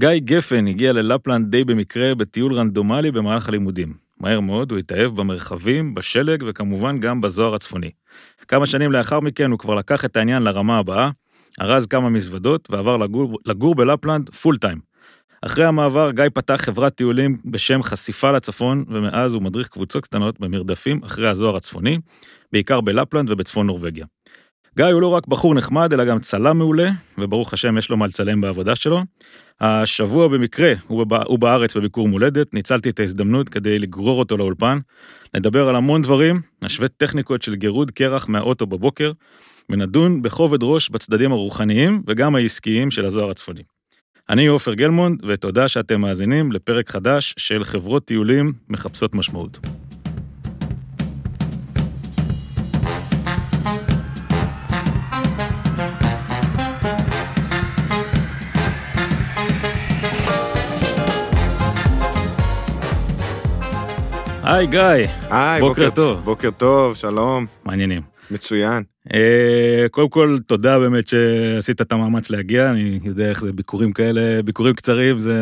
גיא גפן הגיע ללפלנד די במקרה בטיול רנדומלי במהלך הלימודים. מהר מאוד הוא התאהב במרחבים, בשלג וכמובן גם בזוהר הצפוני. כמה שנים לאחר מכן הוא כבר לקח את העניין לרמה הבאה, ארז כמה מזוודות ועבר לגור, לגור בלפלנד פול טיים. אחרי המעבר גיא פתח חברת טיולים בשם חשיפה לצפון, ומאז הוא מדריך קבוצות קטנות במרדפים אחרי הזוהר הצפוני, בעיקר בלפלנד ובצפון נורבגיה. גיא הוא לא רק בחור נחמד, אלא גם צלם מעולה, וברוך השם יש לו מה לצלם בעבודה שלו. השבוע במקרה הוא, בא, הוא בארץ בביקור מולדת, ניצלתי את ההזדמנות כדי לגרור אותו לאולפן, נדבר על המון דברים, נשווה טכניקות של גירוד קרח מהאוטו בבוקר, ונדון בכובד ראש בצדדים הרוחניים וגם העסקיים של הזוהר הצפוני. אני עופר גלמונד, ותודה שאתם מאזינים לפרק חדש של חברות טיולים מחפשות משמעות. היי גיא, היי, בוקר טוב. בוקר טוב, שלום, מעניינים. מצוין. אה, קודם כל, תודה באמת שעשית את המאמץ להגיע, אני יודע איך זה ביקורים כאלה, ביקורים קצרים זה,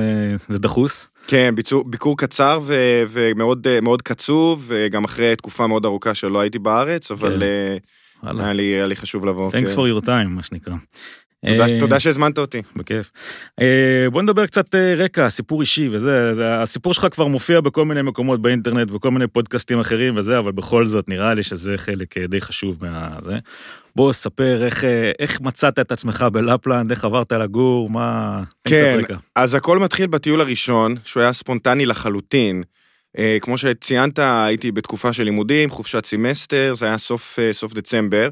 זה דחוס. כן, ביצור, ביקור קצר ו, ומאוד אה, מאוד קצוב, וגם אחרי תקופה מאוד ארוכה שלא הייתי בארץ, אבל כן. אה, וואלה. היה לי, היה לי חשוב לבוא. Thanks כן. for your time, מה שנקרא. תודה, אה, תודה שהזמנת אותי. בכיף. אה, בוא נדבר קצת אה, רקע, סיפור אישי וזה, זה, הסיפור שלך כבר מופיע בכל מיני מקומות באינטרנט וכל מיני פודקאסטים אחרים וזה, אבל בכל זאת נראה לי שזה חלק די חשוב מהזה. בוא ספר איך, איך מצאת את עצמך בלפלנד, איך עברת לגור, מה... כן. אז הכל מתחיל בטיול הראשון, שהוא היה ספונטני לחלוטין. כמו שציינת, הייתי בתקופה של לימודים, חופשת סמסטר, זה היה סוף, סוף דצמבר.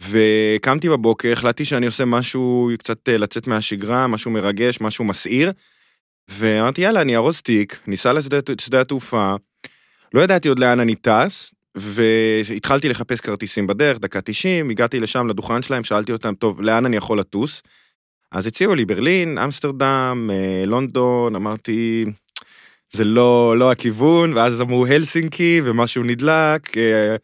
וקמתי בבוקר, החלטתי שאני עושה משהו קצת אה, לצאת מהשגרה, משהו מרגש, משהו מסעיר. ואמרתי, יאללה, אני ארוז תיק, ניסע לשדה שדה התעופה. לא ידעתי עוד לאן אני טס, והתחלתי לחפש כרטיסים בדרך, דקה 90, הגעתי לשם לדוכן שלהם, שאלתי אותם, טוב, לאן אני יכול לטוס? אז הציעו לי ברלין, אמסטרדם, אה, לונדון, אמרתי, זה לא, לא הכיוון, ואז אמרו הלסינקי ומשהו נדלק, אה,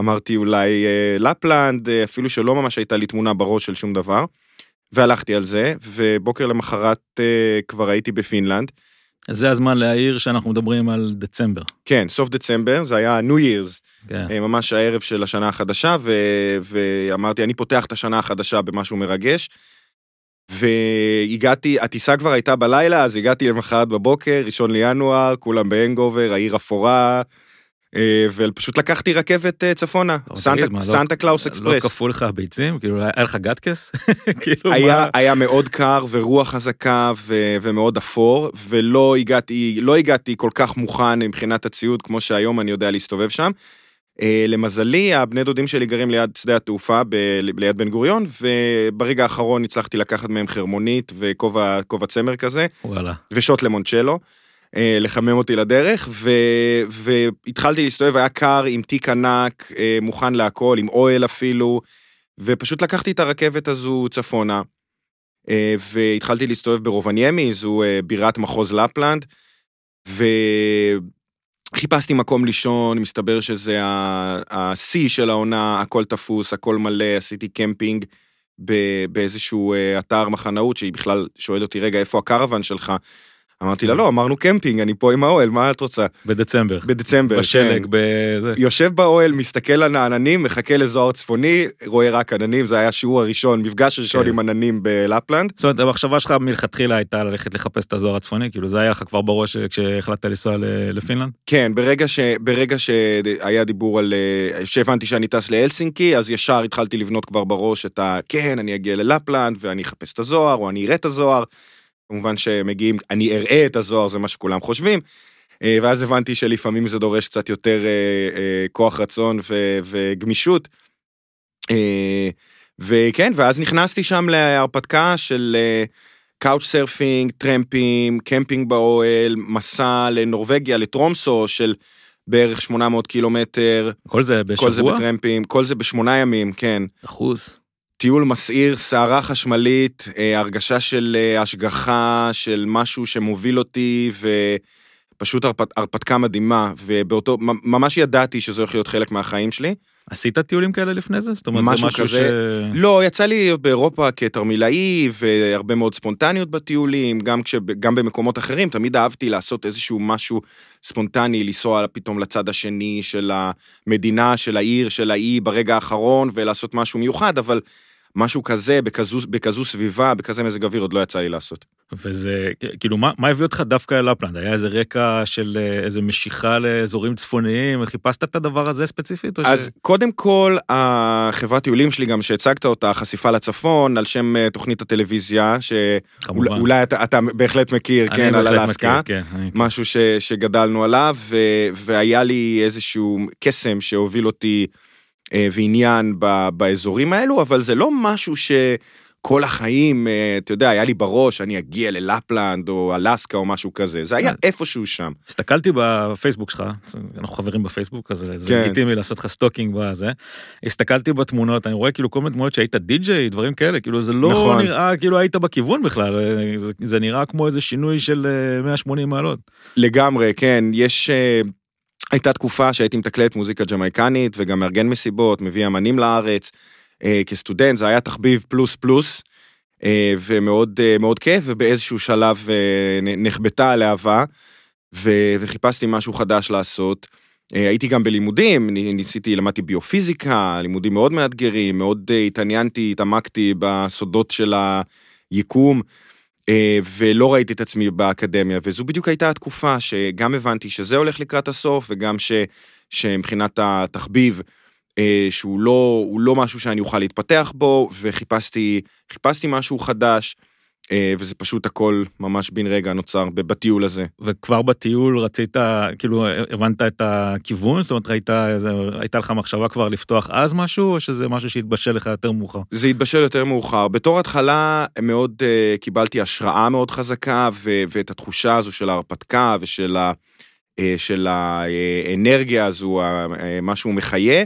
אמרתי אולי אה, לפלנד, אה, אפילו שלא ממש הייתה לי תמונה בראש של שום דבר, והלכתי על זה, ובוקר למחרת אה, כבר הייתי בפינלנד. זה הזמן להעיר שאנחנו מדברים על דצמבר. כן, סוף דצמבר, זה היה New Year's, כן. אה, ממש הערב של השנה החדשה, ו... ואמרתי, אני פותח את השנה החדשה במשהו מרגש. והגעתי, הטיסה כבר הייתה בלילה, אז הגעתי למחרת בבוקר, ראשון לינואר, כולם ב hangover, העיר אפורה, ופשוט לקחתי רכבת אה, צפונה, סנטה, לא- סנטה קלאוס לא אקספרס. קפאו לך הביצים? כאילו, היה לך גטקס? כאילו, היה, מאוד קר ורוח חזקה ומאוד אפור, ולא הגעתי, לא הגעתי כל כך מוכן מבחינת הציוד, כמו שהיום אני יודע להסתובב שם. אה, למזלי, הבני דודים שלי גרים ליד שדה התעופה, ב, ליד בן גוריון, וברגע האחרון הצלחתי לקחת מהם חרמונית וכובע כובע צמר כזה, וואלה. ושוט למונצ'לו, אה, לחמם אותי לדרך, ו, והתחלתי להסתובב, היה קר עם תיק ענק, אה, מוכן להכל, עם אוהל אפילו, ופשוט לקחתי את הרכבת הזו צפונה, אה, והתחלתי להסתובב ברובניאמי, זו אה, בירת מחוז לפלנד, וחיפשתי מקום לישון, מסתבר שזה השיא של העונה, הכל תפוס, הכל מלא, עשיתי קמפינג באיזשהו אה, אתר מחנאות, שהיא בכלל שואלת אותי, רגע, איפה הקרוון שלך? אמרתי לה, לא, אמרנו קמפינג, אני פה עם האוהל, מה את רוצה? בדצמבר. בדצמבר, בשלג, כן. בזה. יושב באוהל, מסתכל על העננים, מחכה לזוהר צפוני, רואה רק עננים, זה היה השיעור הראשון, מפגש ראשון כן. עם עננים בלפלנד. זאת אומרת, המחשבה שלך מלכתחילה הייתה ללכת לחפש את הזוהר הצפוני? כאילו, זה היה לך כבר בראש כשהחלטת לנסוע לפינלנד? כן, ברגע, ש, ברגע שהיה דיבור על... אה, שהבנתי שאני טס להלסינקי, אז ישר התחלתי לבנות כבר בראש את ה... כן, אני אגיע ללפלנד, ואני אחפש את הזוהר, או אני אראה את הזוהר. כמובן שמגיעים, אני אראה את הזוהר, זה מה שכולם חושבים. אה, ואז הבנתי שלפעמים זה דורש קצת יותר אה, אה, כוח רצון ו, וגמישות. וכן, ואז נכנסתי שם להרפתקה של couch surfing, טרמפים, קמפינג באוהל, מסע לנורבגיה, לטרומסו של בערך 800 קילומטר, כל זה כל זה בשבוע? בטרמפים, כל זה בשמונה ימים, כן. אחוז. טיול מסעיר, סערה חשמלית, אה, הרגשה של אה, השגחה, של משהו שמוביל אותי, פשוט הרפ... הרפתקה מדהימה, ובאותו, ממש ידעתי שזה הולך להיות חלק מהחיים שלי. עשית טיולים כאלה לפני זה? זאת אומרת, זה משהו משהו ש... כזה. לא, יצא לי באירופה כתרמילאי, והרבה מאוד ספונטניות בטיולים, גם, כש... גם במקומות אחרים, תמיד אהבתי לעשות איזשהו משהו ספונטני, לנסוע פתאום לצד השני של המדינה, של העיר, של האי, ברגע האחרון, ולעשות משהו מיוחד, אבל משהו כזה, בכזו, בכזו סביבה, בכזה מזג אוויר, עוד לא יצא לי לעשות. וזה, כאילו, מה, מה הביא אותך דווקא אל לפלנד? היה איזה רקע של אה, איזה משיכה לאזורים צפוניים? חיפשת את הדבר הזה ספציפית? אז ש... קודם כל, החברת טיולים שלי, גם שהצגת אותה, חשיפה לצפון, על שם אה, תוכנית הטלוויזיה, שאולי אתה, אתה בהחלט מכיר, כן, על אלסקה. מכיר, כן, משהו ש, שגדלנו עליו, ו, והיה לי איזשהו קסם שהוביל אותי אה, ועניין באזורים האלו, אבל זה לא משהו ש... כל החיים, אה, אתה יודע, היה לי בראש, אני אגיע ללפלנד או אלסקה או משהו כזה, זה היה איפשהו שם. הסתכלתי בפייסבוק שלך, אנחנו חברים בפייסבוק, אז זה כן. לגיטימי לעשות לך stalking בזה. הסתכלתי בתמונות, אני רואה כאילו כל מיני תמונות שהיית די-ג'יי, דברים כאלה, כאילו זה לא נכון. נראה כאילו היית בכיוון בכלל, אה, זה, זה נראה כמו איזה שינוי של 180 מעלות. לגמרי, כן, יש... הייתה תקופה שהייתי מתקלט מוזיקה ג'מייקנית וגם מארגן מסיבות, מביא אמנים לארץ. אה, כסטודנט, זה היה תחביב פלוס פלוס, אה, ומאוד אה, כיף, ובאיזשהו שלב נחבטה הלהבה, וחיפשתי משהו חדש לעשות. הייתי גם בלימודים, ניסיתי, למדתי ביופיזיקה, לימודים מאוד מאתגרים, מאוד התעניינתי, התעמקתי בסודות של היקום. ולא ראיתי את עצמי באקדמיה, וזו בדיוק הייתה התקופה שגם הבנתי שזה הולך לקראת הסוף, וגם ש, שמבחינת התחביב, שהוא לא, לא משהו שאני אוכל להתפתח בו, וחיפשתי משהו חדש. אה, וזה פשוט הכל ממש בן רגע נוצר בטיול הזה. וכבר בטיול רצית, כאילו, הבנת את הכיוון? זאת אומרת, ראית, איזה, הייתה לך מחשבה כבר לפתוח אז משהו, או שזה משהו שהתבשל לך יותר מאוחר? זה התבשל יותר מאוחר. בתור התחלה מאוד uh, קיבלתי השראה מאוד חזקה, ו- ואת התחושה הזו של ההרפתקה ושל ה- uh, של האנרגיה הזו, משהו מחיה.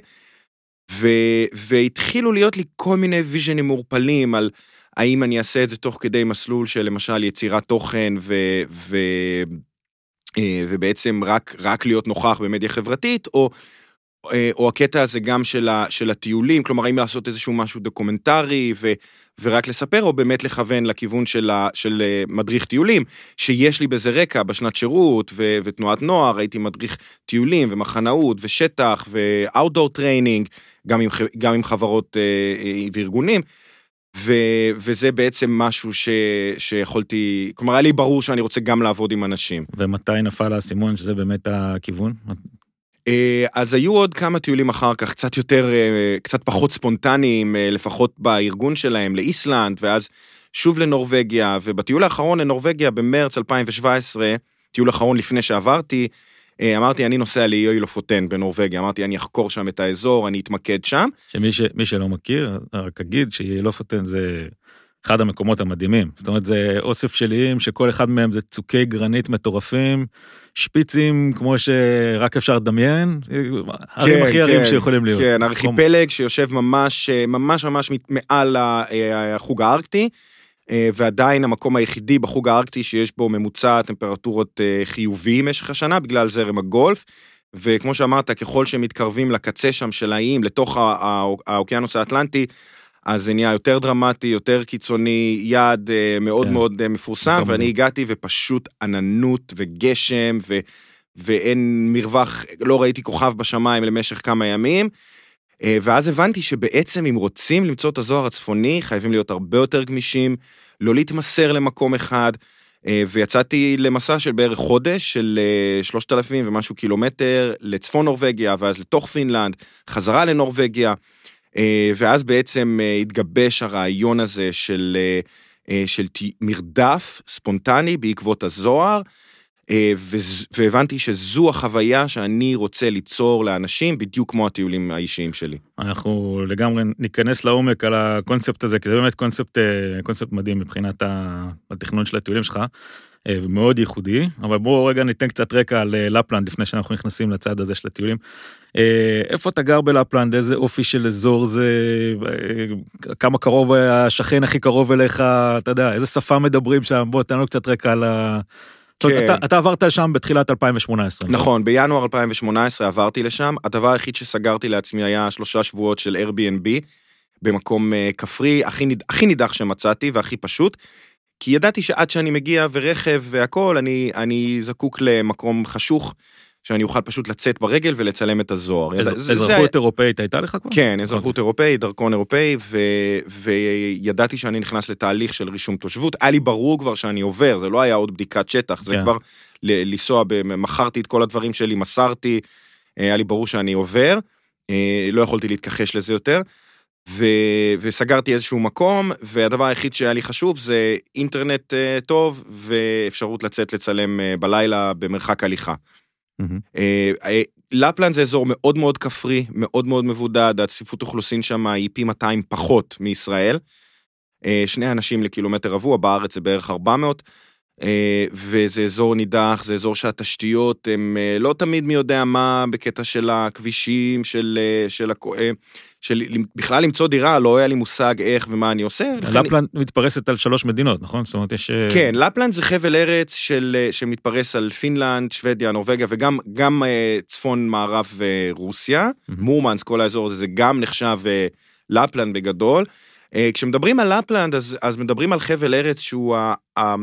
ו- והתחילו להיות לי כל מיני vision ים מעורפלים על האם אני אעשה את זה תוך כדי מסלול של למשל יצירת תוכן ו... ו- אה, ובעצם רק, רק להיות נוכח במדיה חברתית, או, או הקטע הזה גם של, ה, של הטיולים, כלומר, האם לעשות איזשהו משהו דוקומנטרי ו, ורק לספר, או באמת לכוון לכיוון של, ה, של אה, מדריך טיולים, שיש לי בזה רקע בשנת שירות ו, ותנועת נוער, הייתי מדריך טיולים ומחנאות ושטח ו-outdoor training, גם עם, גם עם חברות וארגונים. ו, וזה בעצם משהו ש, שיכולתי, כלומר, היה לי ברור שאני רוצה גם לעבוד עם אנשים. ומתי נפל האסימון שזה באמת הכיוון? אה, אז היו עוד כמה טיולים אחר כך, קצת יותר, אה, קצת פחות ספונטניים, אה, לפחות בארגון שלהם, לאיסלנד, ואז שוב לנורבגיה, ובטיול האחרון לנורבגיה במרץ 2017, טיול אחרון לפני שעברתי, אמרתי, אני נוסע לאיי לופוטן בנורבגיה, אמרתי, אני אחקור שם את האזור, אני אתמקד שם. שמי ש, שלא מכיר, רק אגיד שאיי לופוטן זה אחד המקומות המדהימים. זאת אומרת, זה אוסף של איים שכל אחד מהם זה צוקי גרנית מטורפים, שפיצים כמו שרק אפשר לדמיין, הרים כן, הכי ערים כן, שיכולים להיות. כן, ארכיפלג שיושב ממש, ממש ממש מעל החוג הארקטי. אה, ועדיין המקום היחידי בחוג הארקטי שיש בו ממוצע טמפרטורות אה, חיובי במשך השנה בגלל זרם הגולף. וכמו שאמרת, ככל שמתקרבים לקצה שם של האיים, לתוך האוקיינוס האטלנטי, אז זה נהיה יותר דרמטי, יותר קיצוני, יעד אה, מאוד כן. מאוד מפורסם, ואני הגעתי ופשוט עננות וגשם, ו, ואין מרווח, לא ראיתי כוכב בשמיים למשך כמה ימים. אה, ואז הבנתי שבעצם אם רוצים למצוא את הזוהר הצפוני, חייבים להיות הרבה יותר גמישים, לא להתמסר למקום אחד, אה, ויצאתי למסע של בערך חודש, של 3,000 אה, ומשהו קילומטר, לצפון נורבגיה, ואז לתוך פינלנד, חזרה לנורבגיה, ואז בעצם התגבש הרעיון הזה של, של מרדף ספונטני בעקבות הזוהר, אה, והבנתי שזו החוויה שאני רוצה ליצור לאנשים, בדיוק כמו הטיולים האישיים שלי. אנחנו לגמרי ניכנס לעומק על הקונספט הזה, כי זה באמת קונספט, אה, קונספט מדהים מבחינת התכנון של הטיולים שלך, אה, ומאוד ייחודי, אבל בואו רגע ניתן קצת רקע על לפלנד לפני שאנחנו נכנסים לצד הזה של הטיולים. איפה אתה גר בלפלנד, איזה אופי של אזור זה, כמה קרוב השכן הכי קרוב אליך, אתה יודע, איזה שפה מדברים שם, בוא תן לנו קצת רקע על ה... כן. אתה- אתה עברת לשם בתחילת 2018. נכון, בינואר 2018 עברתי לשם. הדבר היחיד שסגרתי לעצמי היה שלושה שבועות של Airbnb, במקום אה, כפרי, הכי, ניד- הכי נידח שמצאתי והכי פשוט. כי ידעתי שעד שאני מגיע ורכב והכול, אני, אני זקוק למקום חשוך, שאני אוכל פשוט לצאת ברגל ולצלם את הזוהר. אז- ידע- זה- זה- אזרחות אירופאית הייתה לך כבר? כן, אזרחות אירופאית, דרכון אירופאי, ו... וידעתי שאני נכנס לתהליך של רישום תושבות. היה לי ברור כבר שאני עובר, זה לא היה עוד בדיקת שטח, זה כן. כבר ל- לנסוע, ב- מכרתי את כל הדברים שלי, מסרתי, אה, היה לי ברור שאני עובר, אה, לא יכולתי להתכחש לזה יותר. ו... וסגרתי איזשהו מקום, והדבר היחיד שהיה לי חשוב זה אינטרנט אה, טוב ואפשרות לצאת לצלם בלילה במרחק הליכה. אה, אה, לפלנד זה אזור מאוד מאוד כפרי, מאוד מאוד מבודד, הצפיפות אוכלוסין שם היא פי 200 פחות מישראל. אה, שני אנשים לקילומטר רבוע, בארץ זה בערך 400. אה, וזה אזור נידח, זה אזור שהתשתיות אה, לא תמיד מי יודע מה בקטע של הכבישים, של, של, של בכלל למצוא דירה, לא היה לי מושג איך ומה אני עושה. לפלנד מתפרסת על שלוש מדינות, נכון? זאת אומרת, יש... אה, כן, לפלנד זה חבל ארץ של, אה, שמתפרס על פינלנד, שוודיה, נורבגיה וגם גם אה, צפון מערב רוסיה. מהמם. מורמנס, כל האזור הזה, זה גם נחשב לפלנד בגדול. כשמדברים על לפלנד, אז, אז מדברים על חבל ארץ שהוא ה- ה-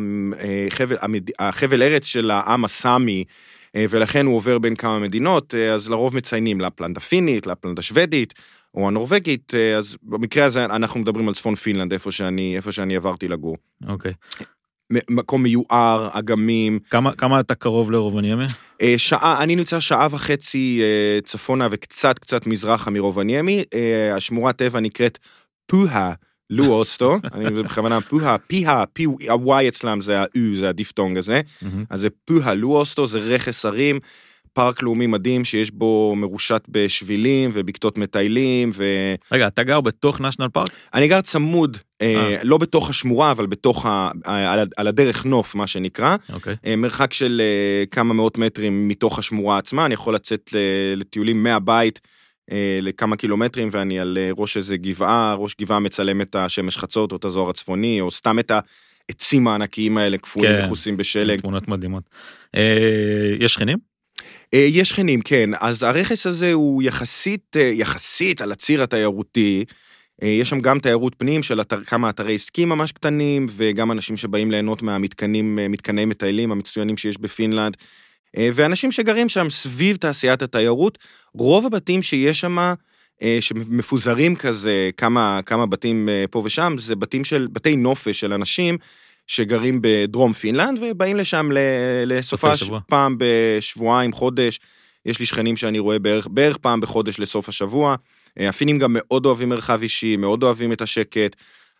חבל, המד- החבל ארץ של העם הסאמי, אה, ולכן הוא עובר בין כמה מדינות, אז לרוב מציינים לפלנד הפינית, לפלנד השוודית, או הנורבגית, אה, אז במקרה הזה אנחנו מדברים על צפון פינלנד, איפה שאני, איפה שאני עברתי לגור. אוקיי. מ- מקום מיוער, אגמים, כמה- כמה אתה קרוב לרובניאמי? אה, שעה, אני נמצא שעה וחצי אה, צפונה וקצת קצת מזרחה מרובניאמי. השמורת טבע נקראת פוהה לואוסטו, אני בכוונה פוהה, פיהה, פי, ה-Y אצלם זה ה-U, זה הדיפטונג הזה. אז זה פוהה לואוסטו, זה רכס הרים, פארק לאומי מדהים שיש בו מרושת בשבילים ובקתות מטיילים, ואני רגע, אתה גר בתוך national park? גר צמוד, אה, אה. לא בתוך השמורה, אבל בתוך, ה, על, על הדרך נוף, מה שנקרא. אוקיי. אה, מרחק של אה, כמה מאות מטרים מתוך השמורה עצמה, אני יכול לצאת לטיולים מהבית אה, לכמה קילומטרים, ואני על אה, ראש איזה גבעה, ראש גבעה מצלם את השמש חצות או את הזוהר הצפוני, או סתם את העצים הענקיים האלה קפואים כן. מכוסים בשלג. תמונות מדהימות. אה, יש שכנים? אה, יש שכנים, כן. אז הרכס הזה הוא יחסית, אה, יחסית על הציר התיירותי. אה, יש שם גם תיירות פנים של אתר, כמה אתרי עסקי ממש קטנים, וגם אנשים שבאים ליהנות מהמתקנים, מתקני מטיילים המצוינים שיש בפינלנד. ואנשים שגרים שם סביב תעשיית התיירות. רוב הבתים שיש שם, שמפוזרים כזה, כמה, כמה בתים פה ושם, זה בתים של, בתי נופש של אנשים שגרים בדרום פינלנד, ובאים לשם לסופה שבוע. פעם בשבועיים, חודש. יש לי שכנים שאני רואה בערך, בערך פעם בחודש לסוף השבוע. אה, הפינים גם מאוד אוהבים מרחב אישי, מאוד אוהבים את השקט,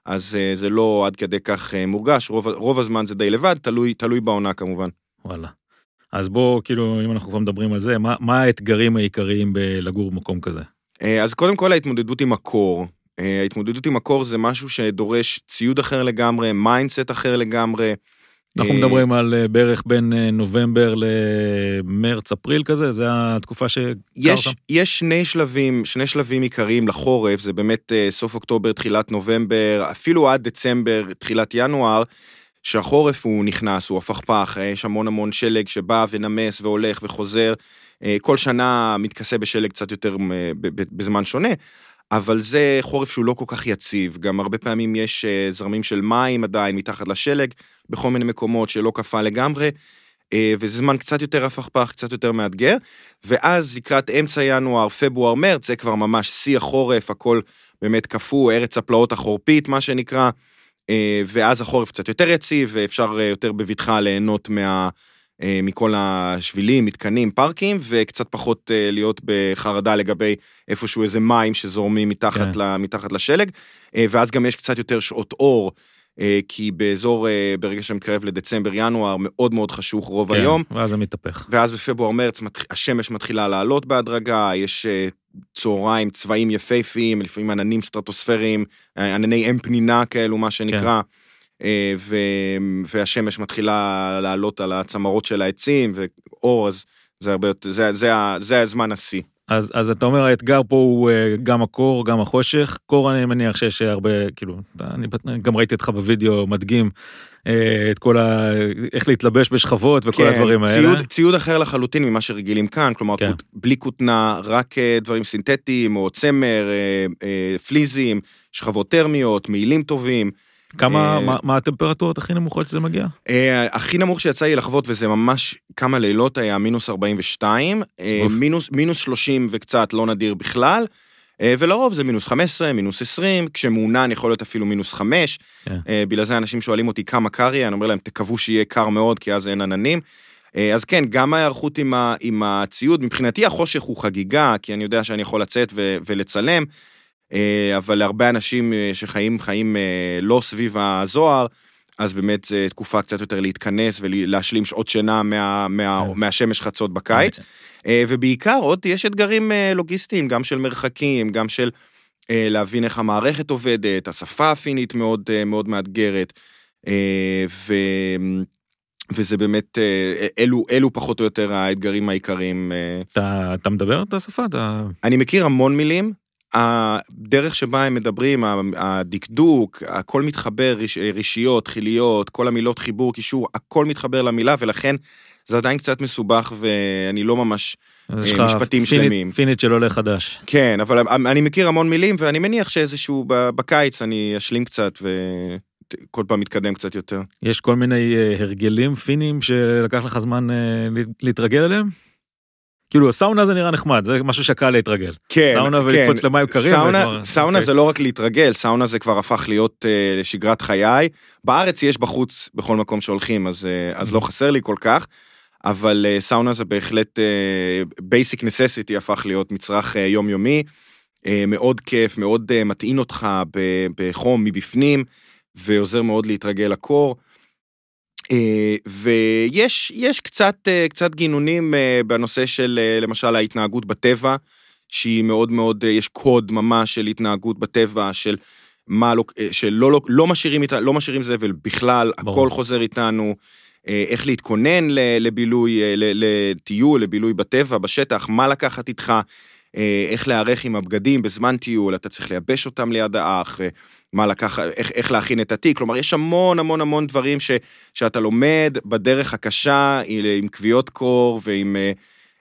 אז אה, זה לא עד כדי כך אה, מורגש, רוב, רוב הזמן זה די לבד, תלוי, תלוי בעונה כמובן. וואלה. אז בוא, כאילו, אם אנחנו כבר מדברים על זה, מה, מה האתגרים העיקריים בלגור במקום כזה? אז קודם כל ההתמודדות עם הקור. אה, ההתמודדות עם הקור זה משהו שדורש ציוד אחר לגמרי, מיינדסט אחר לגמרי. אנחנו אה, מדברים על אה, בערך בין נובמבר למרץ, אפריל כזה, זה התקופה שגרת? יש, יש שני שלבים, שני שלבים עיקריים לחורף, זה באמת סוף אוקטובר, תחילת נובמבר, אפילו עד דצמבר, תחילת ינואר, שהחורף הוא נכנס, הוא הפכפך, יש המון המון שלג שבא ונמס והולך וחוזר, כל שנה מתכסה בשלג קצת יותר בזמן שונה. אבל זה חורף שהוא לא כל כך יציב, גם הרבה פעמים יש אה, זרמים של מים עדיין מתחת לשלג, בכל מיני מקומות שלא קפא לגמרי, אה, וזה זמן קצת יותר הפכפך, קצת יותר מאתגר, ואז לקראת אמצע ינואר, פברואר, מרץ, זה כבר ממש שיא החורף, הכל באמת קפוא, ארץ הפלאות החורפית, מה שנקרא, אה, ואז החורף קצת יותר יציב, ואפשר יותר בבטחה ליהנות מה... אה, מכל השבילים, מתקנים, פארקים, וקצת פחות אה, להיות בחרדה לגבי איפשהו איזה מים שזורמים מתחת, כן. ל, מתחת לשלג, אה, ואז גם יש קצת יותר שעות אור, כי באזור, ברגע שמתקרב לדצמבר-ינואר, מאוד מאוד חשוך רוב כן, היום, ואז זה מתהפך. ואז בפברואר-מרץ השמש מתחילה לעלות בהדרגה, יש צהריים, צבעים יפהפיים, לפעמים עננים סטרטוספריים, ענני אם פנינה כאלו, מה שנקרא. אה, ו... והשמש מתחילה לעלות על הצמרות של העצים, ואור, אז זה הרבה יותר, זה, זה, ה- זה הזמן השיא. אז, אז אתה אומר, האתגר פה הוא אה, גם הקור, גם החושך. קור אני מניח שיש הרבה, כאילו, אני גם ראיתי אותך בווידאו מדגים אה, את כל ה... איך להתלבש בשכבות וכל כן, הדברים האלה. ציוד, ציוד אחר לחלוטין ממה שרגילים כאן, כלומר, כן. כות- בלי כותנה, רק אה, דברים סינתטיים, או צמר, אה, אה, פליזים, שכבות טרמיות, מעילים טובים. כמה, אה, מה, מה הטמפרטורות הכי נמוכות שזה מגיע? אה, הכי נמוך שיצא לי לחוות, וזה ממש כמה לילות, היה מינוס 42, אה. מינוס, מינוס 30 וקצת, לא נדיר בכלל, ולרוב זה מינוס 15, מינוס 20, כשמעונן יכול להיות אפילו מינוס 5. כן. בגלל זה אנשים שואלים אותי כמה קר יהיה, אני אומר להם, תקוו שיהיה קר מאוד, כי אז אין עננים. אז כן, גם ההיערכות עם, ה, עם הציוד, מבחינתי החושך הוא חגיגה, כי אני יודע שאני יכול לצאת ו, ולצלם, אבל להרבה אנשים אה, שחיים חיים אה, לא סביב הזוהר, אז באמת זו תקופה קצת יותר להתכנס ולהשלים שעות שינה מה, מה, כן. מהשמש חצות בקיץ. אה, ובעיקר עוד יש אתגרים אה, לוגיסטיים, גם של מרחקים, גם של אה, להבין איך המערכת עובדת, השפה הפינית מאוד, אה, מאוד מאתגרת, אה, ו... וזה באמת, אה, אלו, אלו פחות או יותר האתגרים העיקריים. אה. אתה, אתה מדבר את השפה? אתה... אני מכיר המון מילים, הדרך שבה הם מדברים, הדקדוק, הכל מתחבר, ריש- רישיות, חיליות, כל המילות חיבור, קישור, הכל מתחבר למילה, ולכן זה עדיין קצת מסובך, ואני לא ממש... אה, משפטים פינית, שלמים. פינית של עולה חדש. כן, אבל אני מכיר המון מילים, ואני מניח שאיזשהו, בקיץ אני אשלים קצת, וכל פעם מתקדם קצת יותר. יש כל מיני אה, הרגלים פינים שלקח לך זמן אה, לה- להתרגל אליהם? כאילו, סאונה זה נראה נחמד, זה משהו שקל להתרגל. כן, סאונה כן. ולקפוץ למים קרים. סאונה, וכבר- סאונה אוקיי. זה לא רק להתרגל, סאונה זה כבר הפך להיות אה, לשגרת חיי. בארץ יש בחוץ בכל מקום שהולכים, אז, אה, אז לא חסר לי כל כך, אבל אה, סאונה זה בהחלט אה, basic necessity הפך להיות מצרך אה, יומיומי. אה, מאוד כיף, מאוד אה, מטעין אותך בחום מבפנים, ועוזר מאוד להתרגל לקור. אה, ויש יש קצת, אה, קצת גינונים אה, בנושא של למשל ההתנהגות בטבע, שהיא מאוד מאוד, יש קוד ממש של התנהגות בטבע, של מה לא, שלא לא, לא משאירים איתה, לא משאירים זבל בכלל, ברור. הכל חוזר איתנו, איך להתכונן לבילוי, לטיול, לבילוי בטבע, בשטח, מה לקחת איתך, איך להיערך עם הבגדים בזמן טיול, אתה צריך לייבש אותם ליד האח, אה, מה לקחת, איך, איך להכין את התיק, כלומר יש המון המון המון דברים ש, שאתה לומד בדרך הקשה עם כוויות קור ועם... אה,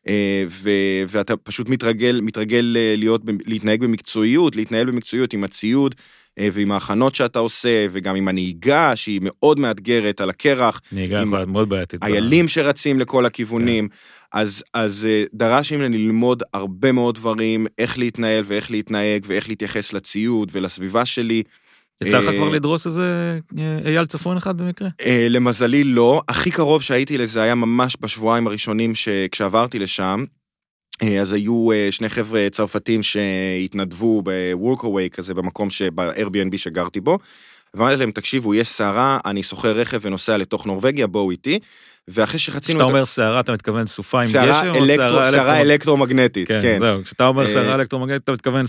אה, ו, ואתה פשוט מתרגל, מתרגל אה, להיות, להתנהג במקצועיות, להתנהל במקצועיות עם הציוד. אה, ועם ההכנות שאתה עושה, וגם עם הנהיגה שהיא מאוד מאתגרת על הקרח, נהיגה יכולה מאוד בעייתית. איילים שרצים לכל הכיוונים, כן. אז, אז אה, דרש ממני ללמוד הרבה מאוד דברים, איך להתנהל ואיך להתנהג ואיך להתייחס לציוד ולסביבה שלי. יצא לך אה, כבר לדרוס איזה אה, אייל צפון אחד במקרה? אה, למזלי לא, הכי קרוב שהייתי לזה היה ממש בשבועיים הראשונים. כשעברתי לשם. אה, אז היו אה, שני חבר'ה צרפתים שהתנדבו ב-Workaway כזה במקום, ב-Airbnb שגרתי בו. ואמרתי להם, תקשיבו, יש סערה, אני שוכר רכב ונוסע לתוך נורבגיה, בואו איתי. ואחרי שחצינו... כשאתה את- אומר סערה, אתה מתכוון סופה עם גשם? סערה אלקטרומגנטית? כן, כן. זהו, כשאתה אומר אה, סערה אלקטרומגנטית, אתה מתכוון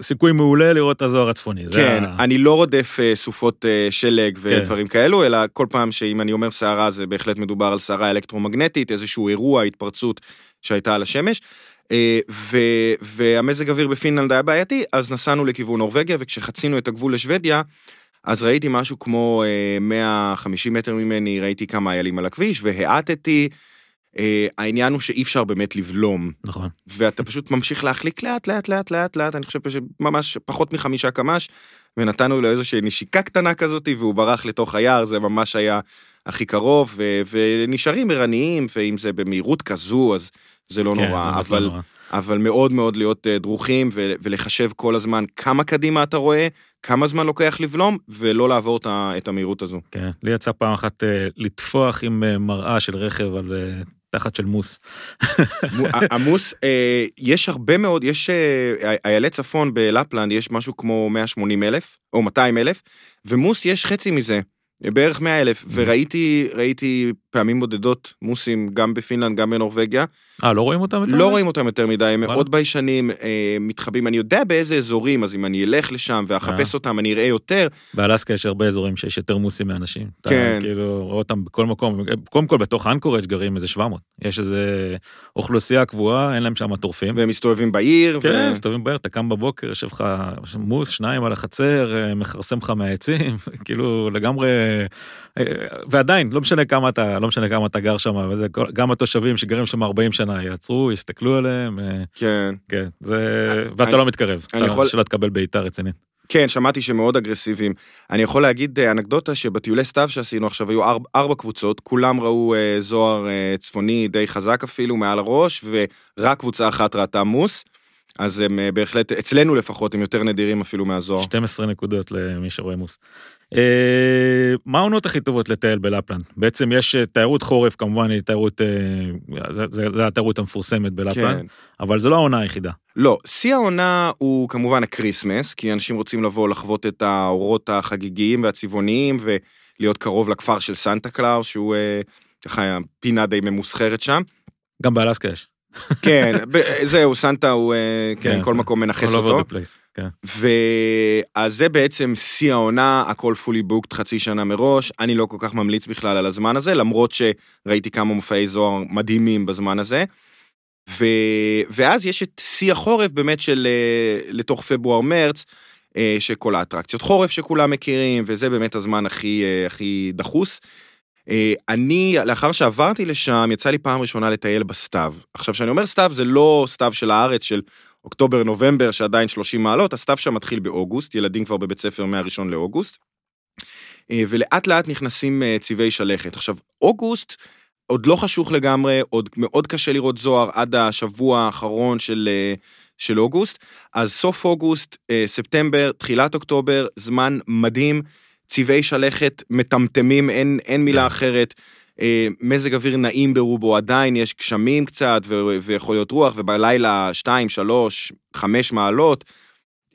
סיכוי מעולה לראות את הזוהר הצפוני. כן, אני לא רודף סופות שלג כן. ודברים כאלו, אלא כל פעם שאם אני אומר סערה, זה בהחלט מדובר על סערה אלקטרומגנטית, איזשהו אירוע, התפרצות שהייתה על השמש. אה, ו- והמזג אוויר בפינלנד היה בעייתי, אז נסענו לכיוון נורבגיה, וכשחצינו את הגבול לשוודיה, אז ראיתי משהו כמו אה, 150 מטר ממני, ראיתי כמה איילים על הכביש, והאטתי. אה, העניין הוא שאי אפשר באמת לבלום, נכון. ואתה פשוט ממשיך להחליק לאט, לאט, לאט, לאט, לאט, אני חושב שממש פחות מחמישה קמ"ש, ונתנו לו איזושהי נשיקה קטנה כזאת, והוא ברח לתוך היער, זה ממש היה הכי קרוב, ו- ונשארים ערניים, ואם זה במהירות כזו, אז זה לא כן, נורא, זה לא אבל, נורא. אבל מאוד מאוד להיות אה, דרוכים, ו- ולחשב כל הזמן כמה קדימה אתה רואה, כמה זמן לוקח לבלום, ולא לעבור את המהירות הזו. כן, לי יצא פעם אחת אה, לטפוח עם אה, מראה של רכב על תחת של מוס. אה, יש הרבה מאוד, יש איילי צפון בלפלנד, יש משהו כמו 180 אלף, או 200 אלף, ומוס יש חצי מזה, בערך 100 אלף, וראיתי ראיתי פעמים בודדות מוסים גם בפינלנד, גם בנורבגיה. אה, לא רואים אותם יותר? לא רואים אותם יותר מדי, הם מאוד ביישנים, אה, מתחבאים. אני יודע באיזה אזורים, אז אם אני אלך לשם ואחפש אותם, אני אראה יותר. באלסקה יש הרבה אזורים שיש יותר מוסים מאנשים. כן. אתה כאילו רואה אותם בכל מקום. קודם כל, בתוך אנקורג' גרים איזה 700. יש איזה אוכלוסייה קבועה, אין להם שם טורפים. והם מסתובבים בעיר. כן, מסתובבים בעיר, אתה קם בבוקר, יושב לך מוס, שניים על החצר, אה, מכרסם לך מהעצים, כאילו לגמרי... אה, ועדיין, לא משנה כמה אתה, לא משנה כמה אתה גר שם, וזה, גם התושבים שגרים שם 40 שנה יעצרו, יסתכלו עליהם. אה, כן. כן, זה... ואתה אני, לא מתקרב, אתה יכול... שלא תקבל בעיטה רצינית. כן, שמעתי שמאוד אגרסיביים. אני יכול להגיד אנקדוטה שבטיולי סתיו שעשינו עכשיו היו ארבע, ארבע קבוצות, כולם ראו אה, זוהר אה, צפוני די חזק אפילו מעל הראש, ורק קבוצה אחת ראתה מוס. אז הם אה, בהחלט, אצלנו לפחות, הם יותר נדירים אפילו מהזוהר. 12 נקודות למי שרואה מוס. אה, מה העונות הכי טובות לטייל בלפלנד? בעצם יש אה, תיירות חורף, כמובן היא תיירות, זה, זה התיירות המפורסמת בלפלנד, כן. אבל זו לא העונה היחידה. לא, שיא העונה הוא כמובן הקריסמס, כי אנשים רוצים לבוא לחוות את האורות החגיגיים והצבעוניים ולהיות קרוב לכפר של סנטה קלאוס, שהוא ככה פינה די ממוסחרת שם. גם באלסקה יש. כן, זהו, סנטה הוא, אה, כן, כן כל מקום מנכס אותו. כן. ואז זה בעצם שיא העונה, הכל פולי בוקט חצי שנה מראש, אני לא כל כך ממליץ בכלל על הזמן הזה, למרות שראיתי כמה מופעי זוהר מדהימים בזמן הזה. ו... ואז יש את שיא החורף באמת של אה, לתוך פברואר-מרץ, אה, שכל האטרקציות חורף שכולם מכירים, וזה באמת הזמן הכי, הכי דחוס. אה, אני, לאחר שעברתי לשם, יצא לי פעם ראשונה לטייל בסתיו. עכשיו, כשאני אומר סתיו, זה לא סתיו של הארץ, של אוקטובר-נובמבר, שעדיין 30 מעלות, הסתיו שם מתחיל באוגוסט, ילדים כבר בבית ספר מהראשון לאוגוסט, אה, ולאט לאט נכנסים אה, צבעי שלכת. עכשיו, אוגוסט עוד לא חשוך לגמרי, עוד מאוד קשה לראות זוהר עד השבוע האחרון של, של אוגוסט, אז סוף אוגוסט, ספטמבר, תחילת אוקטובר, זמן מדהים. צבעי שלכת מטמטמים, אין, אין מילה כן. אחרת. אה, מזג אוויר נעים ברובו, עדיין יש גשמים קצת, ו- ויכול להיות רוח, ובלילה 2, 3, 5 מעלות.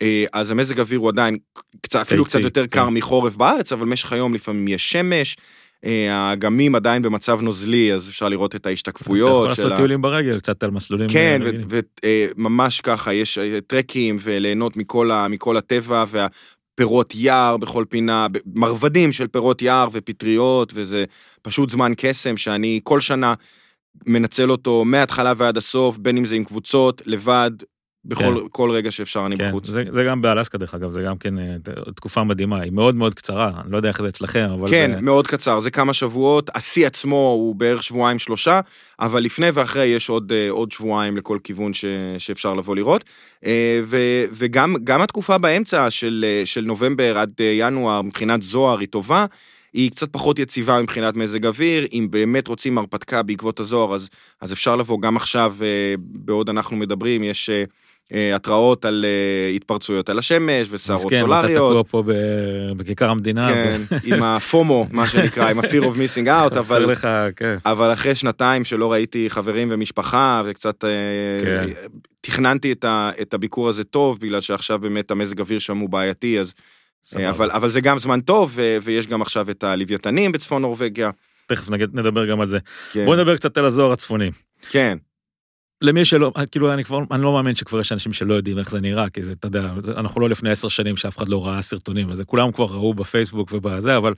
אה, אז המזג אוויר הוא עדיין קצת, אפילו קצת יותר כן. קר מחורף בארץ, אבל במשך היום לפעמים יש שמש. אה, האגמים עדיין במצב נוזלי, אז אפשר לראות את ההשתקפויות. אתה יכול לעשות טיולים ברגל, קצת על מסלולים. כן, וממש ככה, יש טרקים וליהנות מכל, הטבע, פירות יער בכל פינה, מרבדים של פירות יער ופטריות, וזה פשוט זמן קסם שאני כל שנה מנצל אותו מההתחלה ועד הסוף, בין אם זה עם קבוצות, לבד, בכל כן. כל רגע שאפשר אני כן. בחוץ. זה, זה גם באלסקה דרך אגב, זה גם כן אה, תקופה מדהימה, היא מאוד מאוד קצרה, אני לא יודע איך זה אצלכם, אבל... כן, זה... מאוד קצר, זה כמה שבועות, השיא עצמו הוא בערך שבועיים שלושה, אבל לפני ואחרי יש עוד, אה, עוד שבועיים לכל כיוון ש, שאפשר לבוא לראות. אה, ו, וגם התקופה באמצע של, של נובמבר עד ינואר, מבחינת זוהר היא טובה. היא קצת פחות יציבה מבחינת מזג אוויר, אם באמת רוצים הרפתקה בעקבות הזוהר, אז, אז אפשר לבוא גם עכשיו, בעוד אנחנו מדברים, יש התראות על אה, התפרצויות על השמש וסערות סולריות. מסכן, אתה תקוע פה בכיכר המדינה. כן, עם הפומו, מה שנקרא, עם ה-fear of missing out, אבל, לך, כן. אבל אחרי שנתיים שלא ראיתי חברים ומשפחה, וקצת אה, כן. תכננתי את, ה, את הביקור הזה טוב, בגלל שעכשיו באמת המזג אוויר שם הוא בעייתי, אז... אבל, אבל זה גם זמן טוב, ו, ויש גם עכשיו את הלוויתנים בצפון נורבגיה. תכף נדבר גם על זה. כן. בוא נדבר קצת על הזוהר הצפוני. כן. למי שלא, כאילו אני כבר, אני לא מאמין שכבר יש אנשים שלא יודעים איך זה נראה, כי זה, אתה יודע, אנחנו לא לפני עשר שנים שאף אחד לא ראה סרטונים, אז כולם כבר ראו בפייסבוק ובזה, אבל